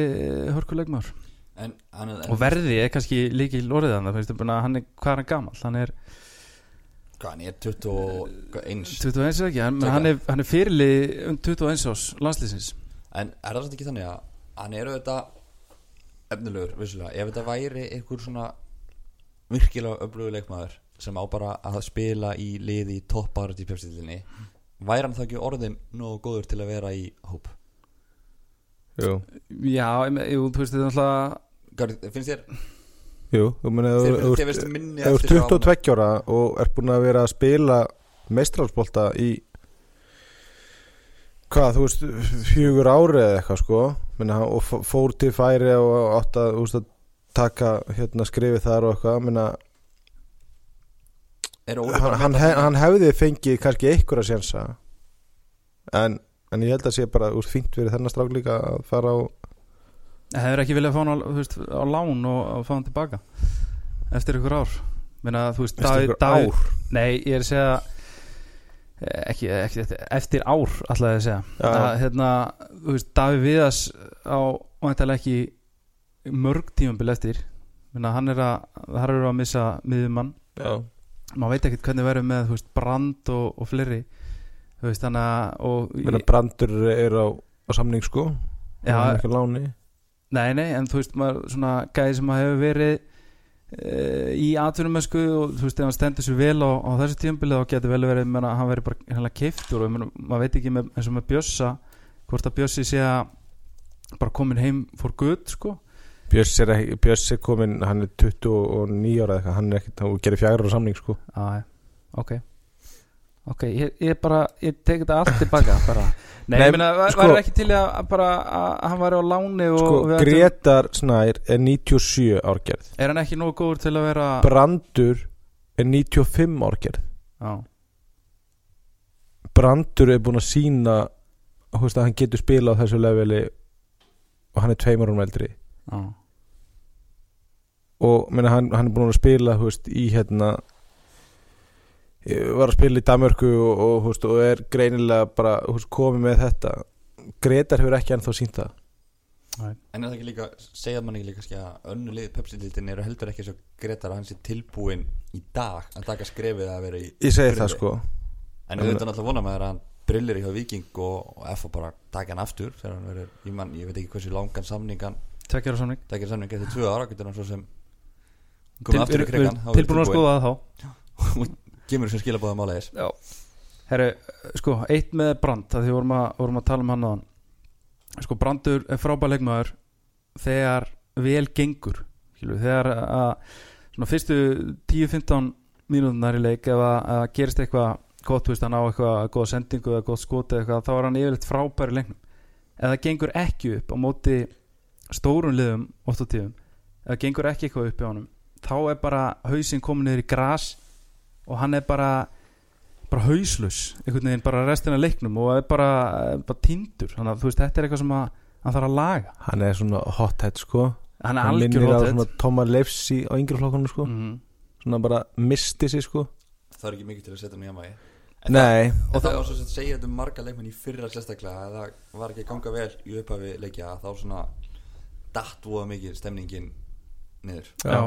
Speaker 2: hörkulegmár
Speaker 1: En hann er
Speaker 2: og verði er kannski líki lórið hann er hvað er hann gamall? Hann er
Speaker 1: hvað hann er 21
Speaker 2: 21 er ekki, hann, hann, er, hann er fyrirli um 21 ás landslýsins
Speaker 1: en er það ekki þannig að hann er auðvitað efnilegur, vissulega, ef þetta væri einhver svona virkilega öflugur leikmaður sem á bara að spila í liði í toppárati í pepstillinni væri hann þá ekki orðin nógu góður til að vera í hóp?
Speaker 3: Jú,
Speaker 2: Já, jú, þú veist þetta náttúrulega
Speaker 1: Garð, finnst þér,
Speaker 3: jú, þú
Speaker 1: veist minni
Speaker 3: þú ert
Speaker 1: eftir á-
Speaker 3: 22 ára og er búin að vera að spila meistralsbolta í hvað, þú veist fjögur ári eða eitthvað sko. Minna, og fór til færi og átt að, þú veist, að taka hérna skrifið þar og eitthvað. Minna, hann, hann, hef,
Speaker 1: það-
Speaker 3: hann hefði fengið kannski einhver að sjensa en, en ég held að sé bara úr fínt fyrir þennan strák líka að fara á
Speaker 2: Það hefur ekki viljað fá hann á, veist, á lán og, og fá hann tilbaka eftir ykkur ár. Meina, veist,
Speaker 3: eftir einhver
Speaker 2: Davíð-
Speaker 3: ár?
Speaker 2: Nei, ég er að segja eh, ekki, ekki eftir ár ætlaði ég að segja.
Speaker 3: Já.
Speaker 2: að, hérna, þú veist, Davíð Viðas á væntalega ekki mörg tímabil eftir. Meina, hann er að, þar eru að missa miðjumann.
Speaker 3: Já.
Speaker 2: Maður veit ekkert hvernig verður með veist, brand og, og fleiri þú veist, þannig að
Speaker 3: brandur er á, á samning sko.
Speaker 2: Já. Nei, nei, en þú veist, maður svona gæði sem að hefur verið e, í atvinnumessku og þú veist, ef hann stendur sér vel á, á þessu tímabili þá getur vel verið, menna, hann verið bara hérna keiftur og menna, maður veit ekki með, eins og með Bjössa hvort að Bjössi sé að bara komin heim for good, sko
Speaker 3: Björs er, Björs er komin hann er 29 ára eitthvað hann er ekki, hann gerir fjagra á samning sko.
Speaker 2: Já, ok. Ok, ég, ég bara, ég tek þetta allt tilbaka bara, nei,
Speaker 3: Nei,
Speaker 2: ég meina, var,
Speaker 3: sko-
Speaker 2: var ekki til að, bara að hann væri á láni og
Speaker 3: sko,
Speaker 2: ættum-
Speaker 3: Gretar Snær er 97 árgerð.
Speaker 2: Er hann ekki nógu góður til að vera
Speaker 3: Brandur er 95 árgerð.
Speaker 2: Já,
Speaker 3: Brandur er búin að sína veist, að hann getur spila á þessu leveli og hann er tveimur hún eldri
Speaker 2: já,
Speaker 3: og meina, hann, hann er búin að spila veist, í hérna eh, var að spila í Danmörku og, og, veist, og er greinilega bara veist, komið með þetta. Gretar hefur ekki ennþá sínt það.
Speaker 2: Nei.
Speaker 1: En er það ekki líka, segja mann ekki líka að önnu lið pepsildildin eru heldur ekki svo gretar að hann sé tilbúin í dag að taka skrefið að vera í
Speaker 3: ég segi
Speaker 1: Byrði.
Speaker 3: það sko.
Speaker 1: En auðvitað náttúrulega vona maður að hann brillir í hjá Viking og, og F bara taka hann aftur þegar hann verður, ég, man, ég veit ekki hversu langan samning hann
Speaker 2: Tveggjara samning.
Speaker 1: Takir samning eftir tvö ára, getur hann svo sem komið aftur í krigan
Speaker 2: Tilbúin að skoða það þá
Speaker 1: Gemur sem skilabóða málegis
Speaker 2: Já. Herru, sko, eitt með Brand að því vorum að, vorum að tala um hann á hann Sko, Brandur er frábæð leikmaður þegar vel gengur skilu, þegar að svona fyrstu 10-15 mínútunar í leik ef að, gerist eitthvað gott, þú veist, hann á eitthvað góða sendingu eða gott skoti eða eitthvað, þá er hann yfirleitt frábær í leiknum. Það gengur ekki upp á móti stórum liðum oft á tíðum ef það gengur ekki eitthvað upp í honum þá er bara hausinn komin niður í gras og hann er bara bara hauslus, einhvern veginn bara restina leiknum og er bara, bara tindur þannig að þú veist, þetta er eitthvað sem að hann þarf að laga.
Speaker 3: Hann er svona hothead sko.
Speaker 2: Hann er
Speaker 3: hann
Speaker 2: algjör
Speaker 3: minnir á
Speaker 2: hotið
Speaker 3: svona Tóma Leifs í, á yngri flokkanum sko.
Speaker 2: Mm.
Speaker 3: svona bara misti sig sko.
Speaker 1: Það er ekki mikið til að setja hann í jamagi
Speaker 3: nei,
Speaker 1: Og það var svo að segja þetta um marga leikmenn í fyrra sérstaklega að það var ekki að ganga vel í upphafi leikja þá svona datt voða mikið stemningin niður.
Speaker 2: Já.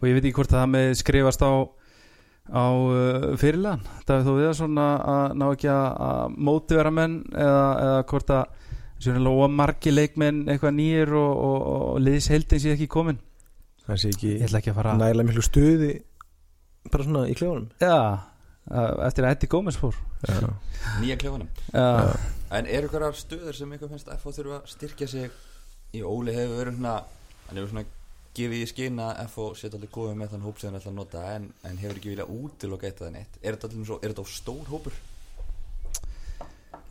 Speaker 2: og ég veit ekki hvort að það með skrifast á á uh, fyrirlegan Davíð Þó Viðarsson að að ná ekki að, að mótivera menn eða, eða hvort að sjónilega margi leikmenn eitthvað nýjir og, og, og liðsheldin sé ekki komin.
Speaker 3: Það sé ekki
Speaker 2: ég ætla ekki að fara
Speaker 3: nægilega miklu stuði bara svona í klefunum
Speaker 2: já, eftir að Eddie Gómez fór.
Speaker 3: Já.
Speaker 1: Nýja klefanum.
Speaker 2: Já,
Speaker 1: En eru ykkur stöður sem ykkur finnst að FH þurfa að styrkja sig í Óli hefur verið svona hann hefur svona gefið í skinn að FH setja allir góðið með þann hóp sem hann ætla að nota en, en hefur ekki viljað útiloka eitt að það neitt Er þetta allir svo, er þetta á stór hópur?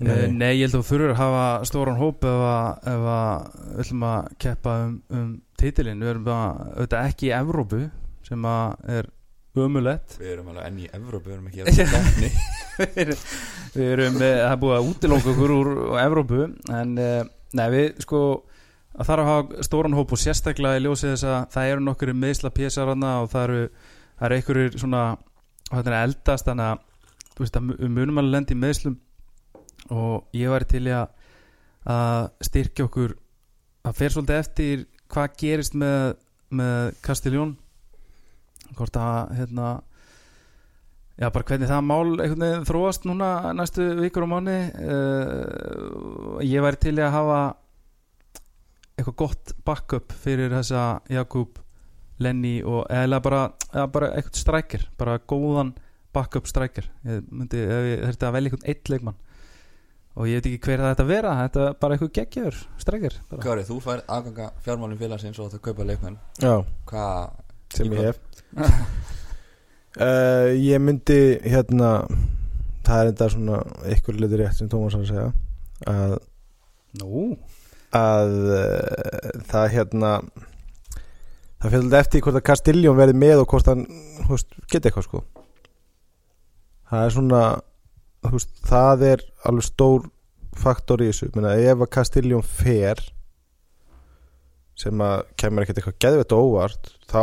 Speaker 2: Nei. Nei, ég held að þú þurfur að hafa stóran hóp ef að, ef að við ætlum að keppa um, um titilin við erum bara, auðvitað ekki í Evrópu sem að er ömulett
Speaker 1: Við erum alveg enn í Evrópu, við erum ekki að það kemni
Speaker 2: við erum, eh, það er búið að útilóka okkur úr Evrópu en eh, nei, við sko að þarf að hafa stóran hóp og sérstaklega í ljósið þess að það eru nokkur meðsla pésar og það eru, það eru einhverjir svona, er eldast þannig að, veist, að munum alveg lendi meðslum og ég væri til að að styrkja okkur að fer svolítið eftir hvað gerist með, með Castelljón hvort að hérna Já, bara hvernig það mál þróast núna næstu vikur og mánu uh, ég væri til að hafa eitthvað gott backup fyrir þessa Jakub Lenny og eða bara, eða bara eitthvað strækir, bara góðan backup strækir. Ég myndi, ef ég þurfti að velja einhvern eitt leikmann. Og ég veit ekki hver það ætti að vera þetta er bara eitthvað geggjöður strækir bara.
Speaker 1: Kári, þú fær aðganga fjármálum félagsins og það kaupa leikmenn.
Speaker 3: Já,
Speaker 1: Hvað
Speaker 3: sem
Speaker 1: Í
Speaker 3: ég hef. Uh, Ég myndi hérna það er þetta svona ykkur litur rétt sem Tómas var að segja að,
Speaker 2: Nú,
Speaker 3: að uh, það hérna það fyrir alltaf eftir hvort að Castiljón verði með og hvort hann geti eitthvað sko. Það er svona veist, það er alveg stór faktor í þessu. Menna, ef að Castiljón fer sem að kemur ekkert eitthvað geðvett og óvart þá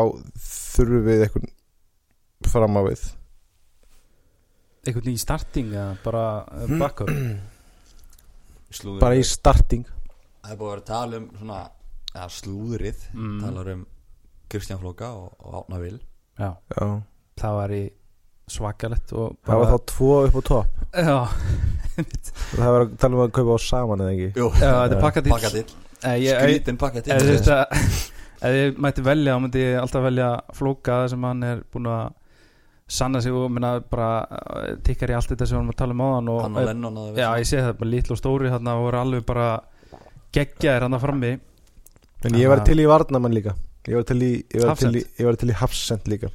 Speaker 3: þurfum við eitthvað fram á við.
Speaker 2: Einhvern í starting eða bara eh, backup?
Speaker 1: Slúður
Speaker 2: Mm.
Speaker 3: bara í starting
Speaker 1: Það er búið að vera að tala um svona ja, slúðrið
Speaker 2: Mm.
Speaker 1: talar um Kristján Flóka og, og Átna Vil.
Speaker 2: Já,
Speaker 3: Já.
Speaker 2: það var í svakalett og
Speaker 3: það var þá tvo upp á topp.
Speaker 2: Já,
Speaker 3: það var að tala um að kaupa á saman eða ekki?
Speaker 1: Jú,
Speaker 2: Já, þetta er ég,
Speaker 1: Skrítin pakkadill
Speaker 2: ef, ég mætti velja þá myndi ég alltaf velja flóka það sem hann er búin að sanna sig og minna bara eh, tikkar í allt þetta sem við erum að tala um áðan og,
Speaker 1: Hann og Lennon að
Speaker 2: Já, ég sé það, bara lítl og stóri þarna voru alveg bara geggjaðir hann frammi.
Speaker 3: En ég var til í varnamann líka. Ég var til í, ég var til í,
Speaker 2: Hafsend.
Speaker 3: ég var til í hafsend líka.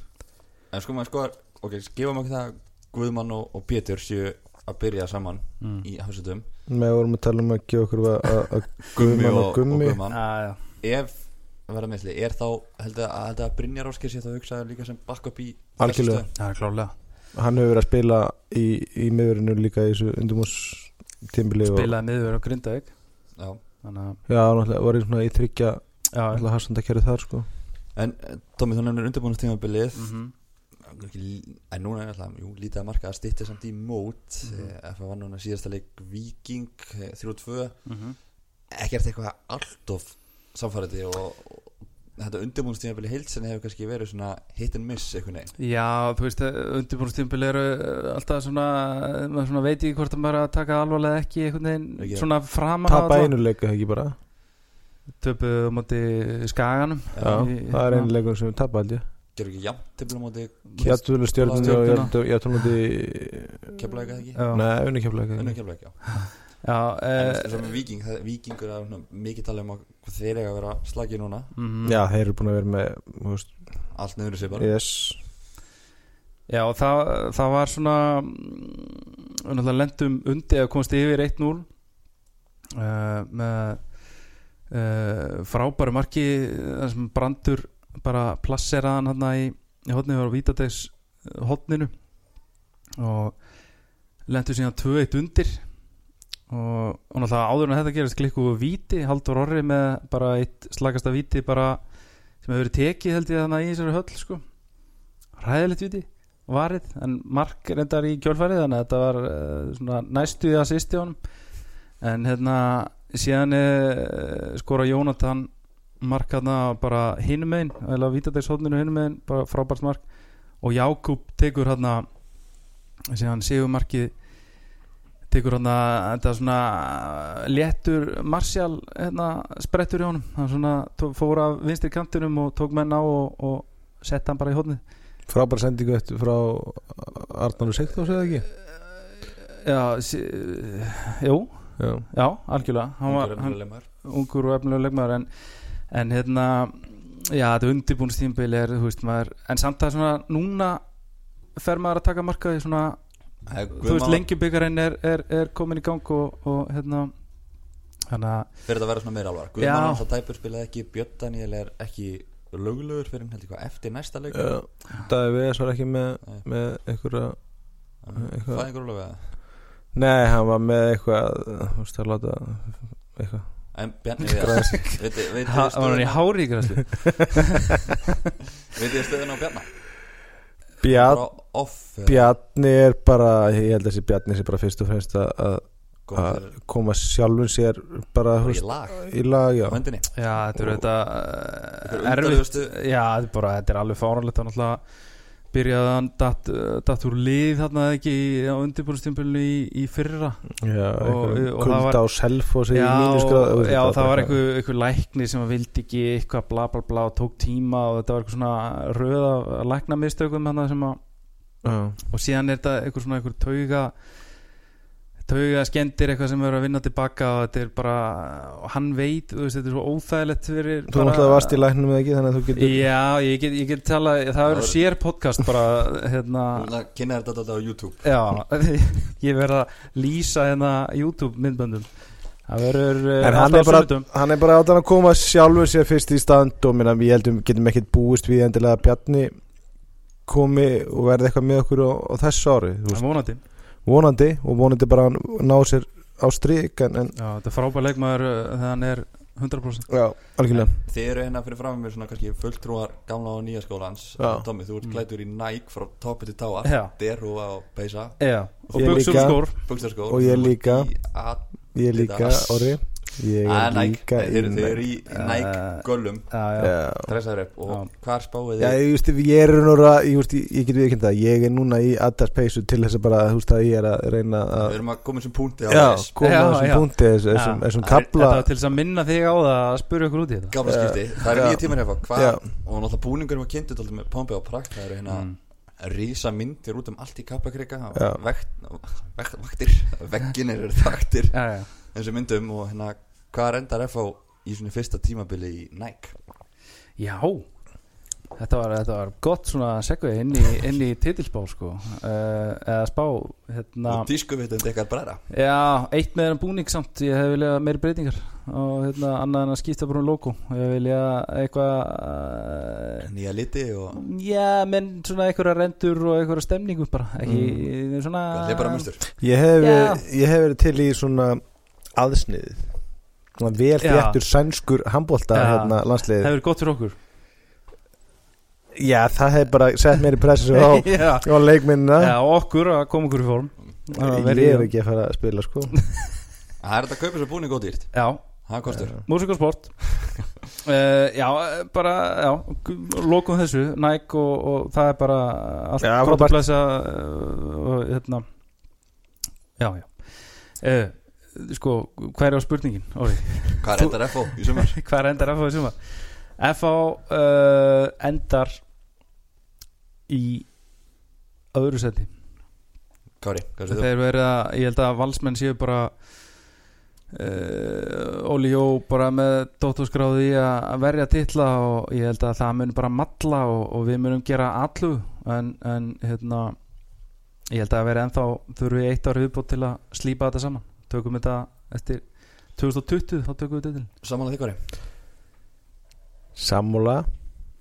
Speaker 1: En sko maður sko Ok, gefum okkur það Guðmann og, og Pétur séu að byrja saman
Speaker 2: mm.
Speaker 1: í hafsutum
Speaker 3: með vorum að tala um að gefa okkur að- að að Guðmann
Speaker 1: og,
Speaker 3: og Gummi.
Speaker 1: Ef verða meðsli, er þá held að, held að Brynjar Áskir sé þá hugsaður líka sem backup í
Speaker 3: Algjörlega.
Speaker 2: Það er klálega
Speaker 3: hann hefur verið að spila í, í miðurinu líka í þessu undumús tímbili og
Speaker 2: Spilaði miður á Grindavík.
Speaker 1: Já.
Speaker 2: að
Speaker 3: já, náttúrulega var í svona í þryggja kæra þar sko
Speaker 1: En eh, Tommy, þú nefnir undirbúinustímabilið
Speaker 2: mm -hmm.
Speaker 1: En núna er alltaf, jú, lítið að marka að stýtti samt í mót mm. -hmm. F1 var núna síðasta leik Viking eh, 3-2
Speaker 2: Mhm.
Speaker 1: Ekkert eitthvað allt of samfærandi og, og þetta undirbúinustímabilið heilsinni hefur kannski verið svona hit and miss einhvern veginn.
Speaker 2: Já, þú veist, undirbúinstimpil eru eh, alltaf svona, maður svona veit ekki hvort að maður er að taka alvarlega ekki veginn
Speaker 1: Ekki.
Speaker 2: svona framan
Speaker 3: tapa einu leika ekki bara?
Speaker 2: Töpu á móti skaganum.
Speaker 3: Já,
Speaker 2: Í-
Speaker 3: það er einu leikur sem við tapa ég.
Speaker 1: Gerðu ekki jafn til að móti
Speaker 3: Jættvölu stjórnum og
Speaker 2: Stjörnuna.
Speaker 3: jættvölu
Speaker 1: keflaðið ekki?
Speaker 3: Nei, unni
Speaker 1: keflaðið, já. En
Speaker 2: eh,
Speaker 1: eins og með Viking, það, Vikingur er svona mikið tala um að þeir eiga að vera slagið núna.
Speaker 2: Mhm.
Speaker 3: Já, þeir eru búin að vera með þú veist,
Speaker 1: Allt nefnir sér bara
Speaker 3: Yes.
Speaker 2: Já, og það, það var svona mm, náttúrulega lendum undi að komast yfir 1-0 uh, með uh, frábæru marki þar sem brandur bara plasseraðan hann í, í hodninu var á Vítadegs hodninu og lendur síðan 2-1 undir og, og náttúrulega áður en þetta gerist klikku víti, Haldur Orri með bara eitt slagasta víti bara sem hefur verið tekið held ég þannig í þessari höll sko. Ræðilegt viti varið en mark reyndar í kjölfærið þannig að þetta var uh, svona næstu í assisti honum. En hérna síðan uh, skora Jónatan mark hérna bara hinum megin eða vítadegshóðninu hinum megin bara frábært mark. Og Jákúb tekur hérna síðan séu markið tekur hérna þetta svona léttur Martial hérna sprettur í honum. Hann svona tó- fór af vinstri kantinum og tók menn á og, og sett hann bara í hóðnið
Speaker 3: Frábæra sendingu eftir frá Arnóru Sigþós eða ekki?
Speaker 2: Já, sí, jú,
Speaker 3: Já,
Speaker 2: já, algjörlega. Hann var
Speaker 1: Ungur
Speaker 2: hann,
Speaker 1: efnilegur
Speaker 2: ungur og efnilega leikmaður en, en hérna já, þetta undirbúnstímbili er, þú veist, maður en samt að svona, núna fer maður að taka markaði svona
Speaker 1: er
Speaker 2: þú veist, lengjubikarinn er, er, er komin í gang og, og hérna að,
Speaker 1: Fyrir þetta að vera svona meira alvar. Guðmann alltaf tæpur spilaði ekki Björn Daniel er ekki löglegur fyrir hann held ég hvað eftir næsta leik?
Speaker 3: Já, Daði Vegas var ekki með,
Speaker 1: Nei.
Speaker 3: með einhverja eitthvað.
Speaker 1: Fæðingur og löglega
Speaker 3: Nei, hann var með eitthvað Þú veist að láta eitthvað.
Speaker 1: En Bjarni Viðars Veit þið
Speaker 2: ha, var hann í hári í græslu?
Speaker 1: Veit þið stöðuna á Bjarna
Speaker 3: Bjarn,
Speaker 1: Bara off eða
Speaker 3: Bjarni er bara Ég held að þessi Bjarni sé bara fyrst og fremst að- koma sjálfun sér bara
Speaker 1: Bara í lag.
Speaker 3: í lag já.
Speaker 2: já, þetta er þetta
Speaker 1: er
Speaker 2: erfitt. já, þetta er bara, þetta er alveg fáránlegt og náttúrulega byrjaði hann datt, datt úr lið þarna ekki á undirbúrstjömpulinu í, í fyrra.
Speaker 3: Já,
Speaker 2: Og- og það var-
Speaker 3: kulda á self og
Speaker 2: já, já það var einhver, einhver lækni sem vildi ekki eitthvað bla bla bla og tók tíma og þetta var eitthvað svona röð af lækna mistökum hann sem að
Speaker 3: Já,
Speaker 2: og síðan er þetta eitthvað svona eitthvað tauga tauga skemmtir eitthvað sem verður að vinna tilbaka og þetta er bara hann veit, þú veist, þetta er svo óþægilegt fyrir
Speaker 3: Þú náttúrulega varst í læknum eða ekki þannig að þú getur
Speaker 2: Já, ég get, ég get tala það verður sér podcast bara hérna,
Speaker 1: að kynna þetta alltaf á YouTube.
Speaker 2: Já ég verð að lýsa hérna YouTube myndböndum. Það verður eh,
Speaker 3: En hann er bara, hann er bara átt að koma sjálfur sér fyrst í stand og minna, við heldum, getum ekkert búist við endilega að Bjarni komi og verði eitthvað með okkur á, á þessu ári
Speaker 2: Það er vonandi
Speaker 3: vonandi og vonandi bara að ná sér á strik en, en
Speaker 2: Já, þetta er frábær leikmaður uh, þegar hann er 100%
Speaker 3: já, algjörlega
Speaker 1: Þið eru hérna fyrir fram með svona kannski fulltrúar gamla og nýja skólans
Speaker 3: Já.
Speaker 1: Tommy, þú ert
Speaker 2: Mm.
Speaker 1: klætur í Nike frá toppi til táa
Speaker 2: Já.
Speaker 1: Deru á peysa
Speaker 2: Já, og
Speaker 3: Ég
Speaker 2: buksum
Speaker 3: líka.
Speaker 2: skór
Speaker 1: Buxarskór
Speaker 3: Og ég líka. Ég líka,
Speaker 1: Adidas.
Speaker 3: Ég
Speaker 1: að
Speaker 3: er
Speaker 1: Nike.
Speaker 3: líka
Speaker 1: Þeir eru- þeir eru í Nike. Göllum.
Speaker 2: Já, já,
Speaker 3: já,
Speaker 1: Dressaður upp. Og spáið
Speaker 3: Já,
Speaker 1: þið?
Speaker 3: ég, veist, ég er núna, ég, veist, ég, get við ekki það Ég er núna í Adidas peysu til þess að bara Þú veist að ég er að reyna
Speaker 1: Við
Speaker 3: að
Speaker 1: erum að koma sem punkti á
Speaker 3: Já,
Speaker 1: þess.
Speaker 3: koma
Speaker 2: Já,
Speaker 3: að þessum
Speaker 2: er-
Speaker 3: kabla
Speaker 2: Þetta var til þess að minna þig á það að spyrja okkur út í þetta?
Speaker 1: Gamla skipti. Það eru nýja tímar hefa Hvað
Speaker 3: Já.
Speaker 1: Og náttúrulega búningur var kynntu Alltaf með pompi og prakt. Það eru hérna
Speaker 2: Mm.
Speaker 1: Rísa myndir út um allt í kappakrika
Speaker 3: Já.
Speaker 1: vekt, vekt, Vaktir. Veggin eru þaktir Þessu myndum Og hérna Hvað endar FH í svona fyrsta tímabili í Nike?
Speaker 2: Já Þetta var, þetta var gott svona segvi inn í, inn í titilspá sko. Uh, eða spá hérna,
Speaker 1: Og tískuvitund eitthvað bræra
Speaker 2: Já, eitt með þennan búning samt. Ég hef viljað meiri breytingar og hérna, annað en að skipta bara um logo. Ég hef viljað eitthvað uh,
Speaker 1: Nýja liti og
Speaker 2: já, menn svona eitthvað rendur og eitthvað stemningu bara. Ekki
Speaker 3: Mm.
Speaker 2: svona
Speaker 3: Ég hef, verið- ég hef verið til í svona aðsniðið vel
Speaker 2: Já.
Speaker 3: þjættur sænskur handbólta hérna landsliðið.
Speaker 2: Hefur gott fyrir okkur.
Speaker 3: Já, það hef bara sett mér í pressu á, á leikminnina
Speaker 2: já, okkur að koma okkur í form. Það
Speaker 3: Ég er ekki að fara að spila sko.
Speaker 1: Það er þetta að kaupa svo búning góð dýrt.
Speaker 2: Já,
Speaker 1: Það kostur
Speaker 2: músík og sport. Uh, Já, eh, bara já, lokum þessu. Nike og, og það er bara allt gott að blæsa uh, og hérna. Já, já. Uh, Sko, hver er á spurningin?
Speaker 1: Hvað endar FH í sumar?
Speaker 2: hvað endar FH í sumar? FH uh, endar í öðru seti
Speaker 1: Kári, hvað séð þú?
Speaker 2: Þeir verða, ég held að valsmenn séu bara uh, Óli Jó bara með dótturskráði að verja titla og ég held að það mun bara matla og, og við munum gera allu en, en hérna ég held að það veri ennþá þurfum við eitt ári viðbót til að slípa þetta saman tökum þetta eftir 2020 þá tökum við þetta
Speaker 1: þig Kári?
Speaker 3: Samúla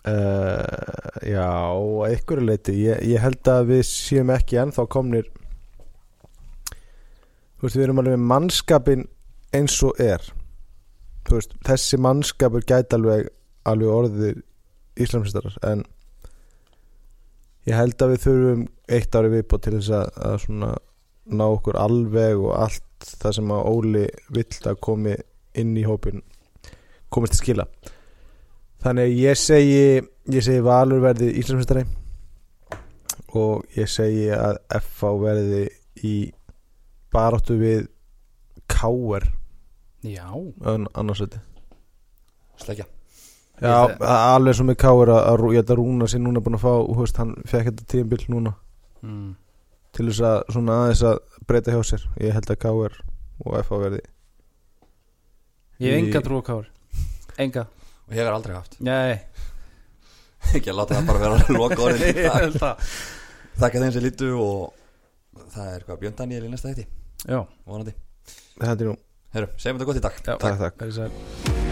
Speaker 3: uh, Já, ykkur leiti ég, ég held að við séum ekki ennþá komnir Þú veist, við erum alveg með mannskapin eins og er. Þú veist, þessi mannskapur gæti alveg alveg orðið Íslamsistarar en ég held að við þurfum eitt ári viðbót til þess að, að svona ná okkur alveg og allt það sem að Óli vill að komi inn í hópin komist til skila. Þannig að ég segi ég segi Valur verði Íslandsmestari og ég segi að FH verði í baráttu við Káer
Speaker 2: Já,
Speaker 3: annarsöti
Speaker 1: Slegja
Speaker 3: Já,
Speaker 2: Ég-
Speaker 3: alveg svo með Káer að, að, held að Rúna sér núna búin að fá þú veist, hann fekk þetta tíðanbill núna.
Speaker 2: Mm.
Speaker 3: Til þess að svona aðeins að breyta hjá sér. Ég held að Káer og FH verði
Speaker 2: ég hef enga trú á Kári Enga.
Speaker 1: Og hefur aldrei haft.
Speaker 2: Nei,
Speaker 1: Ekki að láta það bara vera loka orðin
Speaker 2: ég að
Speaker 1: Þakka þeim sem lítu og það er hvað Björn Daniel í næsta hætti
Speaker 2: Já,
Speaker 1: vonandi.
Speaker 3: Þetta er nú,
Speaker 1: Herru, segjum þetta gott í dag.
Speaker 2: Já.
Speaker 3: Takk takk.
Speaker 2: Sæl.